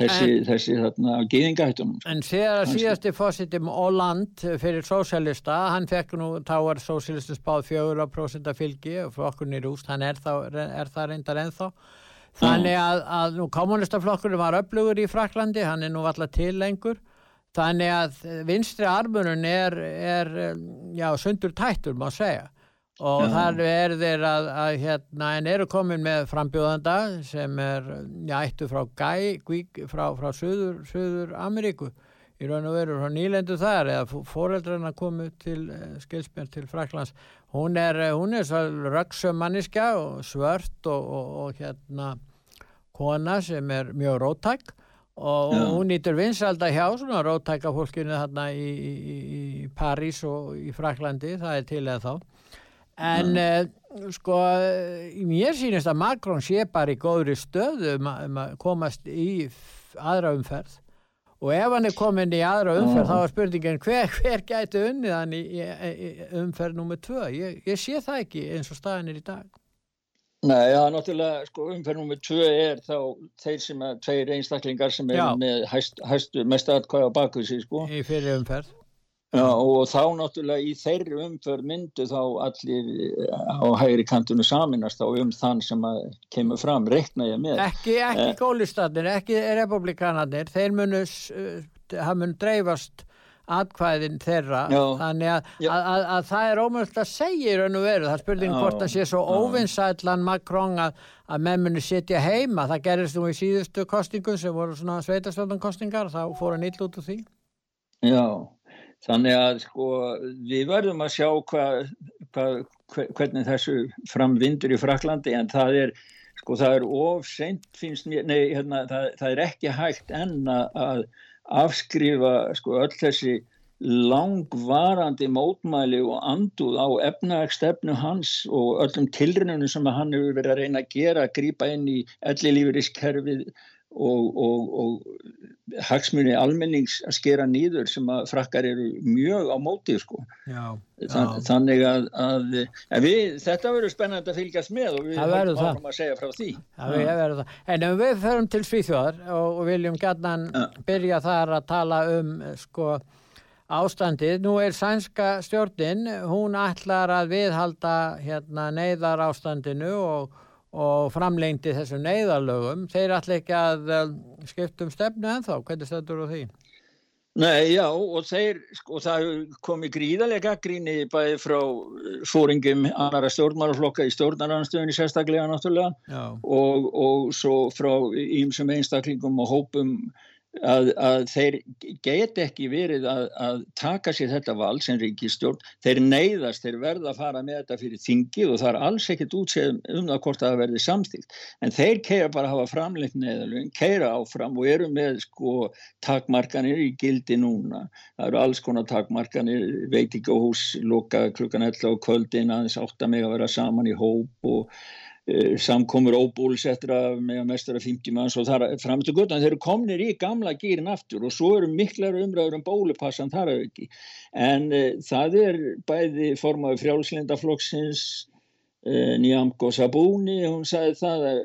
þessi, en, þessi þarna gýðingahættunum sko. En þegar síðasti fósetti Óland fyrir sósælista, hann fekk nú þá er sósælistu spáð 4% fylgi og flokkurni rúst, hann er, þá, er það reyndar ennþá. Þannig að, að nú kommunistaflokkurinn var upplugur í Fraklandi, hann er nú alltaf til lengur. Þannig að vinstri armunum er, er já, sundur tættur má segja og þar er þeir að, að hérna, en eru komin með frambjóðanda sem er ættu frá Gæ, Gvík, frá, frá Suður, Suður Ameríku. Í raun og veru frá nýlendu þar eða fóreldrarna komu til eh, skilsmér til Fraklands hún er, eh, hún er svo röksömmanniska og svört og, og, og hérna kona sem er mjög róttæk. Og, og hún nýtur vinsalda hjá svona róttæka fólkinu hérna í, í, í París og í Fraklandi það er til eða þá en uh, sko mér sýnist að Macron sé bara í góðri stöðu um, um að komast í aðra umferð. Og ef hann er komin í aðra umferð þá er spurningin hver, hver gæti unnið hann í, í, í umferð nummið tvö? Ég, ég sé það ekki eins og staðin er í dag. Nei, já, náttúrulega sko, umferð nummið tvö er þá þeir sem er tveir einstaklingar sem er já. með hæst, hæstu mest aðkvæða bakuð sér sko. Í fyrir umferð Já, og þá náttúrulega í þeirri umförð myndu þá allir á hægri kantinu saminast á um þann sem kemur fram, reikna ég með. Ekki, ekki eh. gólistatnir, ekki republikanarnir, þeir munu, það mun dreifast atkvæðin þeirra, já, þannig að, að, að, að það er ómöld að segja í raun og veru, það spurning hvort það sé svo óvinsætlan Macron að menn muni sitja heima, það gerist nú í síðustu kostingum sem voru svona sveitarstjórnankostingar, þá fór hann ill út úr því. Já. Þannig að sko við verðum að sjá hva, hva, hvernig þessu framvindur í Fraklandi en það er sko það er ofseint finnst mér, nei hérna það, það er ekki hægt enn að afskrifa sko öll þessi langvarandi mótmæli og anduð á efnaðarstefnu hans og öllum tilrunum sem hann hefur verið að reyna að gera, að grýpa inn í ellilífurískerfið og, og, og hagsmunni almennings að skera nýður sem að frakkar eru mjög á mótið sko. Já, Þann, já. þannig að, að við, þetta verður spennandi að fylgjast með og við verður varum að segja frá því Það er verið það. En ef við förum til Svíþjóðar og, og viljum gætnan Ja. byrja þar að tala um sko ástandið. Nú er sænska stjórnin, hún ætlar að viðhalda hérna neyðar ástandinu og, og framlengdi þessu neyðarlögum. Þeir ætla ekki að uh, skiptum stefnu ennþá. Hvernig stöndur á því? Nei, já, og þeir, sko, það hefur komið gríðarlega gaggríni bæði frá fóringum annara stjórnmálaflokka í stjórnaranstöðunni sérstaklega náttúrulega og, og svo frá ímsum einstaklingum og hópum að, að þeir get ekki verið að, að taka sér þetta val sem ríkistjórn, þeir neyðast, þeir verða að fara með þetta fyrir þingið og það er alls ekkert útséð um það hvort það verði samstíkt, en þeir keira bara að hafa framleitt neðalögin, keira áfram og eru með sko takmarkanir í gildi núna, það eru alls konar takmarkanir, veit ekki á hús loka klukkan 11 á kvöldin aðeins átt að mig að vera saman í hóp og samkomur óbúlisettra með að mestra 50 manns og þar fram til guttan þeir eru komnir í gamla gýrin aftur og svo eru miklar umræður um bólupassan þar að ekki en uh, það er bæði formaði frjálslindaflokksins uh, Nyamko Sabuni hún sagði það að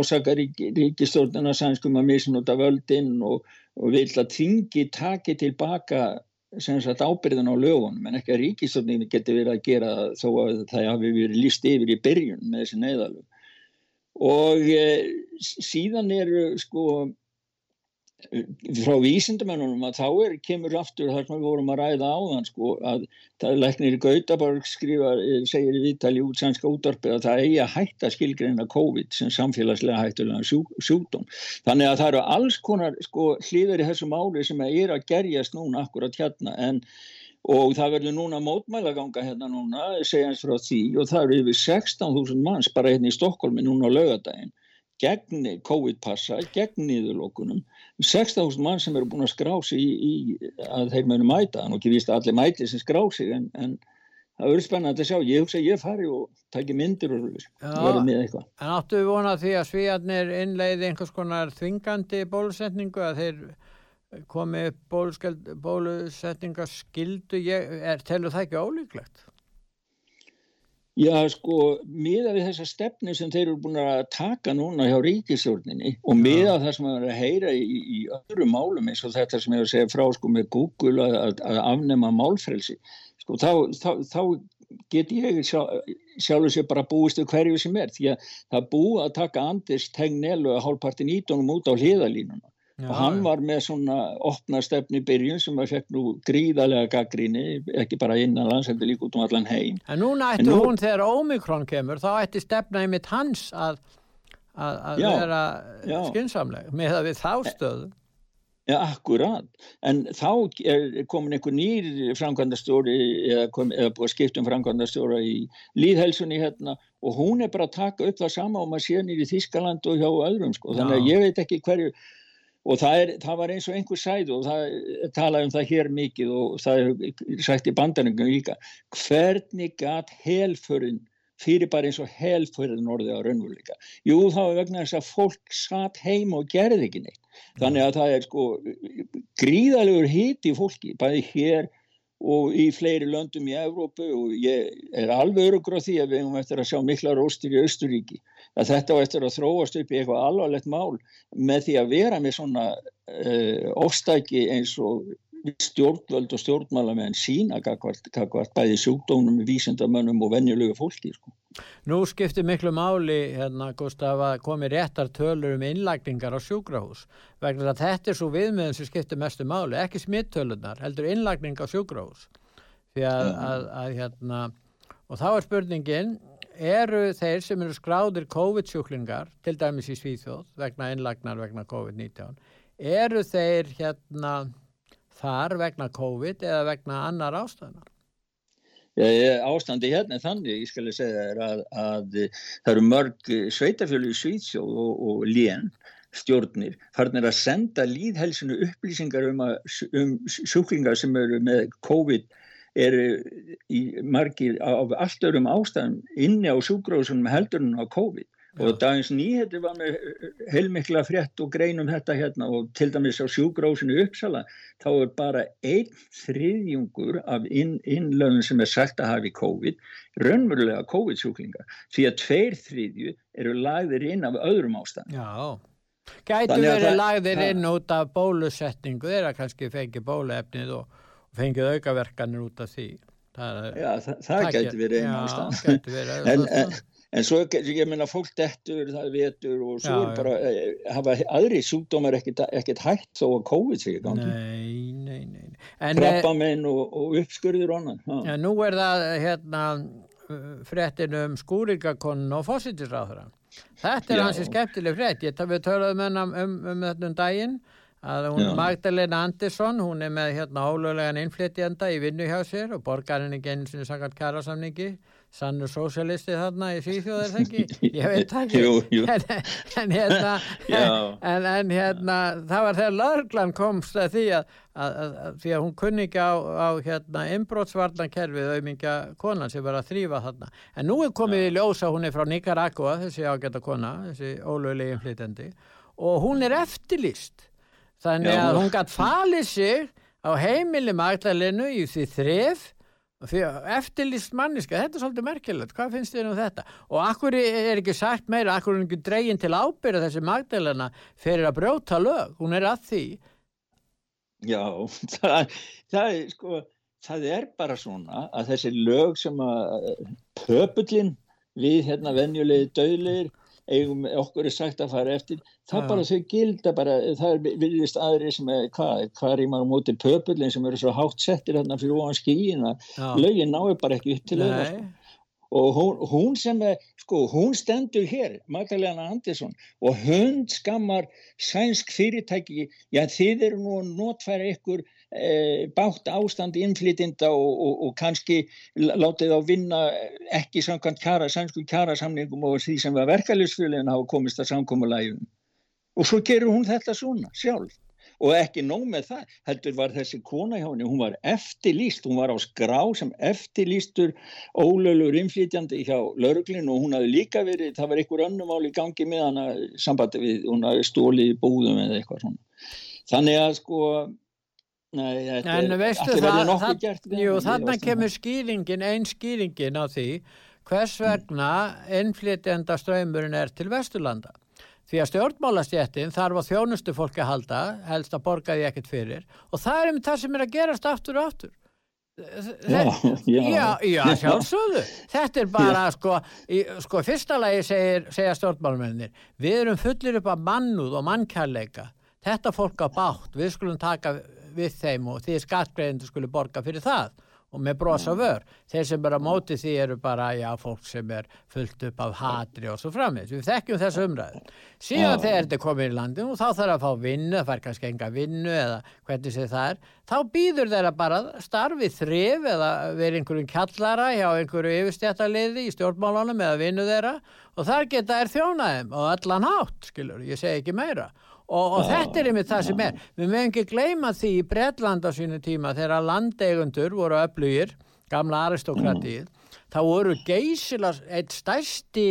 ásaka rík, ríkistjórnuna sænskum að misnúta völdin og, og vil að þingi taki tilbaka sem sagt ábyrðan á lögunum en ekki að ríkistofninu geti verið að gera þó að það hafi verið líst yfir í byrjun með þessi neyðalög og e, síðan eru sko frá vísindamennunum að þá er, kemur aftur þar sem við vorum að ræða áðan sko að það er læknir Gautaborg skrifa, segir í viðtali út sænska útvarpið að það eigi að hætta skilgreina COVID sem samfélagslega hættulega sjú, sjúkdóm. Þannig að það eru alls konar sko hlýður í þessu máli sem er að gerjast núna akkurat hérna en og það verður núna mótmælaganga hérna núna, segjans frá því og það eru yfir 16.000 manns bara hérna í Stokkólmi núna á laugadaginn gegn COVID-passa, gegn niðurlokkunum 16.000 mann sem eru búin að skrá sig í, í að þeir munu mæta, þannig ekki víst að allir mæti sem skrá sig en, en það verður spennandi að sjá, ég hugsa að ég fari og taki myndir og verður með eitthvað. En áttu við vonað því að svíjarnir innleiði einhvers konar þvingandi bólusetningu að þeir komi upp bólusetningaskildu, er, telur það ekki ólíklegt? Já, sko, miða við þessa stefni sem þeir eru búin að taka núna hjá ríkistjórninni og miða það sem að heyra í, í öðru málum eins og þetta sem ég var að segja frá sko með Google að, að, að afnema málfrelsi, sko, þá, þá, þá get ég sjálfur sér bara búist við hverju sem er því að það búið að taka Anders Tegnell og hálfpartin ídónum út á hliðalínuna Já, og hann var með svona opna stefni byrjun sem að fekk nú gríðarlega gaggríni, ekki bara innan landsendur líka út um allan heim. En núna ætti nú, hún þegar Omikron kemur, þá ætti stefna einmitt hans að, að, vera skynnsamleg með það við þástöðu. Já, akkurat. En þá er komin einhver nýr framkvæmdastjóri eða, kom, eða búið að skipta um framkvæmdastjóra í líðhelsunni hérna og hún er bara að taka upp það sama og maður sé nýri í Þískaland og hjá öðrum sko. Þannig að ég veit ekki hverju og það, er, það var eins og einhver sæð og það talaði um það hér mikið og það er sagt í bandaringum líka hvernig gæt helförinn fyrir bara eins og helförinn orðið á raunveruleika. Jú þá er vegna þess að fólk satt heim og gerði ekki neitt. Þannig að það er sko gríðalegur hiti í fólki bæði hér og í fleiri löndum í Evrópu og ég er alveg örugur á því að við hefum eftir að sjá mikla róstir í Östuríki að þetta á eftir að þróast upp í eitthvað alvarlegt mál með því að vera með svona uh, ofstæki eins og stjórnvöld og stjórnmálamenn sína kakvart bæði sjúkdónum, vísindamönnum og venjulegu fólki. Sko. Nú skiptir miklu máli, hérna, Gustaf, að komi réttar tölur um innlækningar á sjúkrahús vegna að þetta er svo viðmiðum sem skiptir mestu máli, ekki smittölunar, heldur innlækning á sjúkrahús. Því að, að, að hérna, og þá er spurningin, eru þeir sem eru skráðir COVID-sjúklingar, til dæmis í Svíþjóð, vegna innlagnar vegna COVID-19, eru þeir hérna þar vegna COVID eða vegna annar ástæðanar? Ástandi hérna þannig, ég skal segja þér að, að það eru mörg sveitafjölu í Svíþjóð og, og lén stjórnir, farnir að senda líðhelsinu upplýsingar um, um sjúklingar sem eru með COVID eru í margir af allt örum ástæðum inni á sjúkrósunum heldurinn á COVID. Og dagins nýhetti var með heilmikla frétt og greinum þetta hérna og til dæmis á sjúgrósinu Uppsala þá er bara einn þriðjungur af inn, innlöfum sem er sagt að hafi COVID raunverulega COVID-sjúklingar því að tveir þriðju eru lagðir inn af öðrum ástæðan Já, gætu verið lagðir inn út af bólusetningu þeirra kannski fengið bóluefnið og fengið aukaverkanir út af því. Það, Já, það, það, gæti verið einn ástæðan en, en en svo ég menna fólk dettur, það vetur og svo já, er bara, já. Eh, hafa aðri súkdómar ekkert hægt þó að COVID í gangi. Nei, nei, nei Krabbamenn og, og uppskurður og annan Já, nú er það hérna fréttin um skúringakonun og fósittisráðra Þetta er hansi skemmtileg frétt. Ég, við töluðum um, um, um þetta um daginn að hún, Magdalena Andersson hún er með hérna ólöglegan innflytjanda í vinnu hjá sér og borgarinn er genið sem sagt kærasamningi sannur sósialisti þarna í Svíþjóðar þengi, ég veit ekki. Jú, jú. En, en hérna en, en hérna það var þegar laurglan komst að því að, að, að, því að hún kunni ekki á, á hérna inbrótsvarnankerfið auðmingja konan sem var að þrýfa þarna. En nú er komið í ljósa, hún er frá Nicaragua þessi ágæta kona, þessi ólöglegin flytendi og hún er eftirlýst þannig Já. að hún gætt falið sig á heimili magdalenu í því þref. Eftirlýst manniska, þetta er svolítið merkilegt. Hvað finnst þér um þetta? Og akkur er ekki sagt meira, akkur er ekki dregin til ábyrða þessi magdalena fyrir að brjóta lög, hún er að því. Já, það, það sko það er bara svona að þessi lög sem að pöpullin við hérna venjulegi döðleir eigum okkur er sagt að fara eftir það ja. bara þau gilda bara það er viljist aðri sem er hvað hvað er í maður móti pöpullin sem eru svo hátt settir hérna fyrir óan skíina ja. lögin náir bara ekki upp til sko. Og hún, hún sem er sko hún stendur hér Magdalena Andersson og hund skammar sænsk fyrirtæki já þið eru nú að notfæra ykkur e, bátt ástand innflytinda og, og, og kannski látið á vinna ekki samkvæmt kjara, sænsku kjarasamningum og því sem var verkefælisfjölinn hafa komist að samkómulægjum og svo gerur hún þetta svona sjálf og ekki nóg með það, heldur var þessi kona hjá henni, hún var eftirlýst hún var á skrá sem eftirlýstur ólöflur innflytjandi hjá lauruglinu og hún hafi líka verið það var einhver önnum áli gangi með hana sambandi við, hún hafi stólið í búðum eða eitthvað svona. Þannig að sko Nei, þetta en veistu það, það, það jú, þannig kemur skýringin, einn skýringin á því hvers vegna innflytjenda ströymurinn er til Vesturlanda. Því að stjórnmálastjættin þarf að þjónustu fólki að halda, helst að borga því ekkert fyrir og það er um það sem er að gerast aftur og aftur. Já, já, já, já sjálfsögðu. Þetta er bara, sko, í, sko, fyrsta lagi segir, segja stjórnmálmennir, við erum fullir upp af mannúð og mannkærleika. Þetta fólk á bátt, við skulum taka við þeim og því skattgreðindu skulle borga fyrir það og með brosa vör. Þeir sem bara móti því eru bara, já, fólk sem er fullt upp af hatri og svo framins. Við þekkjum þessu umræðu. Síðan þegar þetta komir í landinu og þá þarf að fá vinnu, það fær kannski enga vinnu eða hvernig sé það er, þá býður þeirra bara starfið þrif eða verið einhverjum kjallara hjá einhverju yfirstjættarliði í stjórnmálunum eða vinnu þeirra og þar geta er þjónaðum og allan hátt, skilur, ég segi ekki meira og, og þetta er einmitt það sem er. Við mögum ekki gleyma því í Bretland á sínu tíma þegar landeigundur voru öflugir, gamla aristokratið þá voru geysilar eitt stærsti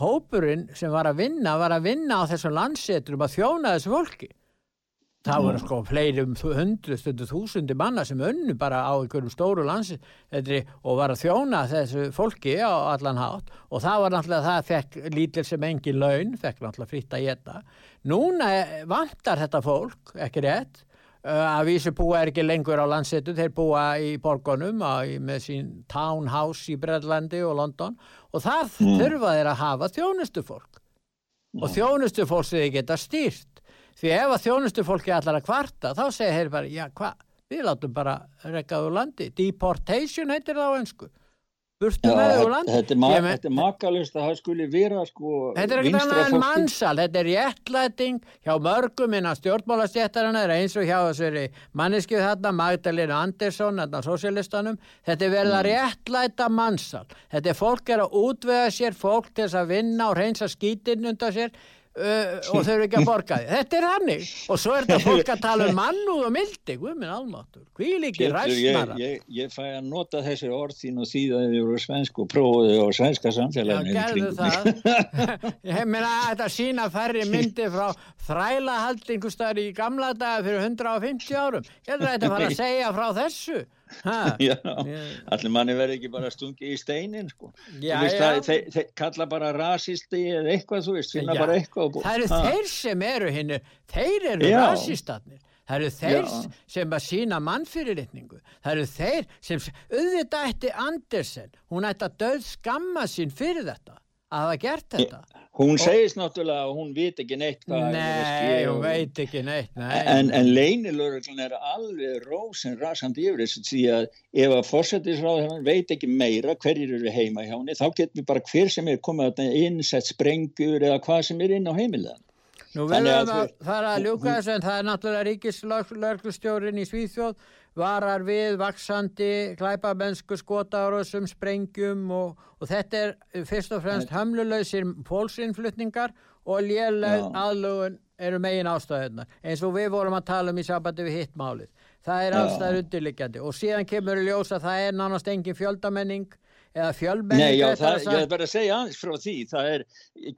hópurinn sem var að vinna, var að vinna á þessum landsetrum að þjóna þessu fólki. Það voru sko fleiri um hundru stundu þúsundi manna sem önnu bara á einhverjum stóru landsetri og var að þjóna þessu fólki á allan hátt. Og það var náttúrulega það fekk lítil sem engin laun, fekk náttúrulega fritt að geta Núna vantar þetta fólk, ekki rétt, að vísu búa er ekki lengur á landsetu, þeir búa í borgunum með sín townhouse í Bredlandi og London og þar mm. þurfa þeir að hafa þjónustufólk mm. og þjónustufólk sem þeir geta stýrt. Því ef að þjónustufólki allar að kvarta þá segir þeir bara, já hvað, við látum bara rekkaðu landi. Deportation heitir það á önsku burtu með þau úr land þetta er, ma men, er makalust að það skuli vera sko þetta er ekkert annað en mannsal þetta er réttlæting hjá mörgum innan stjórnmálastjættarana eins og hjá þessari manneskið þarna Magdalena Andersson, þarna sosialistanum þetta er verið að mm. réttlæta mannsal þetta er fólk er að útvega sér fólk til þess að vinna og reynsa skítinn undan sér uh, og þau eru ekki að borga því þetta er hannig og svo er þetta fólk að tala um mannúð og mildi. Guðminn almáttur, hví líki ræstnara ég, ég, ég fæ að nota þessi orð þín og síðan yfir svensku og prófiði og svenska samfélaginu Já, gerðu það. Ég meina að þetta sína færri myndi frá þrælahaldingustar í gamla daga fyrir 150 árum. Ég að þetta fara að segja frá þessu Já, allir manni verði ekki bara stungi í steinin sko. já, veist. Það, þeir, þeir kalla bara rasisti eða eitthvað þú veist, finna já. bara eitthvað Það eru ha. þeir sem eru hinnu þeir eru rasistatnir það eru þeir sem að sína mannfyrirlitningu það eru þeir sem auðvitað ætti Andersen hún ætti að döð skamma sín fyrir þetta að hafa gert þetta. Hún segist náttúrulega að hún veit ekki neitt Nei, hún veit ekki neitt nei. En, en leinilörglan er alveg rósin rasandi yfir þessu því að ef að fórsættisráð veit ekki meira hverjir eru heima hjá henni þá getur við bara hver sem er komið að innsett sprengur eða hvað sem er inn á heimilegan Nú verðum við að fara að ljúka þessu en það er náttúrulega ríkislörglustjórin í Svíþjóð varar við vaksandi klæpamennsku skotárosum, sprengjum og, og þetta er fyrst og fremst hamluleysir fólksinnflutningar og léleg aðlugun eru megin ástæðunar eins og við vorum að tala um í sabati við hittmálið. Það er allstæður undirliggjandi og síðan kemur í ljós að það er nánast engin fjöldamenning eða fjölmenning Nei, já, það, ég er bara að segja aðeins frá því það er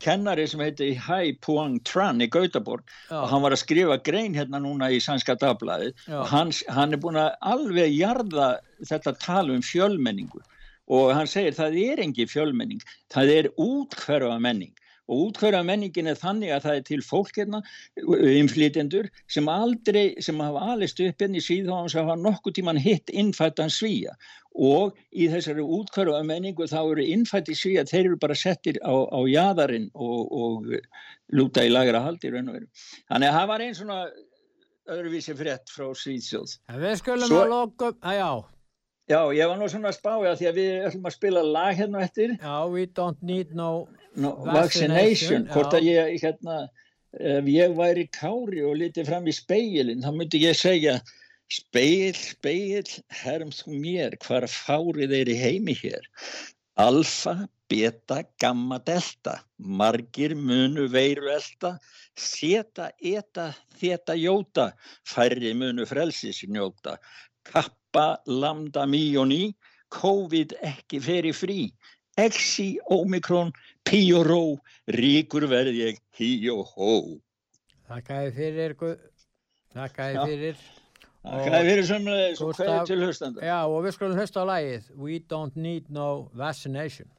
kennari sem heiti Hai Puang Tran í Gautaborg já. og hann var að skrifa grein hérna núna í Sænska Dagblæði og hann, hann er búin að alveg jarða þetta tala um fjölmenningu og hann segir það er engi fjölmenning það er útkverfa menning og útkværa menningin er þannig að það er til fólk hérna, inflytjendur sem aldrei, sem hafa alist upp hérna í síðan sem hafa nokkuð tíman hitt innfættan svíja og í þessari útkværa menningu þá eru innfætti svíja, þeir eru bara settir á, á jæðarinn og, og lúta í lagra haldi raun og veru. Þannig að það var einn svona öðruvísi frétt frá Svíðsjóð. Við skulum Svo, að loka, að já. Já, ég var nú svona að spája því að við ætlum að spila lag hérna eftir. Já, we don't need no no, vaccination hvort að ég hérna, ef ég væri kári og litið fram í speilin þá myndi ég segja speil, speil, herm þú mér hvar fárið er í heimi hér? Alfa, beta, gamma, delta. Margir munu veiru elda seta, eta, þeta, jóta. Færri munu frelsis njóta. Kappa, lambda, mí og ný COVID ekki feri frí Exi, Omikron, Pí og Ró, ríkur verð ég, hí og hó. Þakkaði fyrir, þakkaði fyrir. Þakkaði fyrir sem hverju til höstanda. Já, og við skulum hösta á lægið We don't need no vaccination.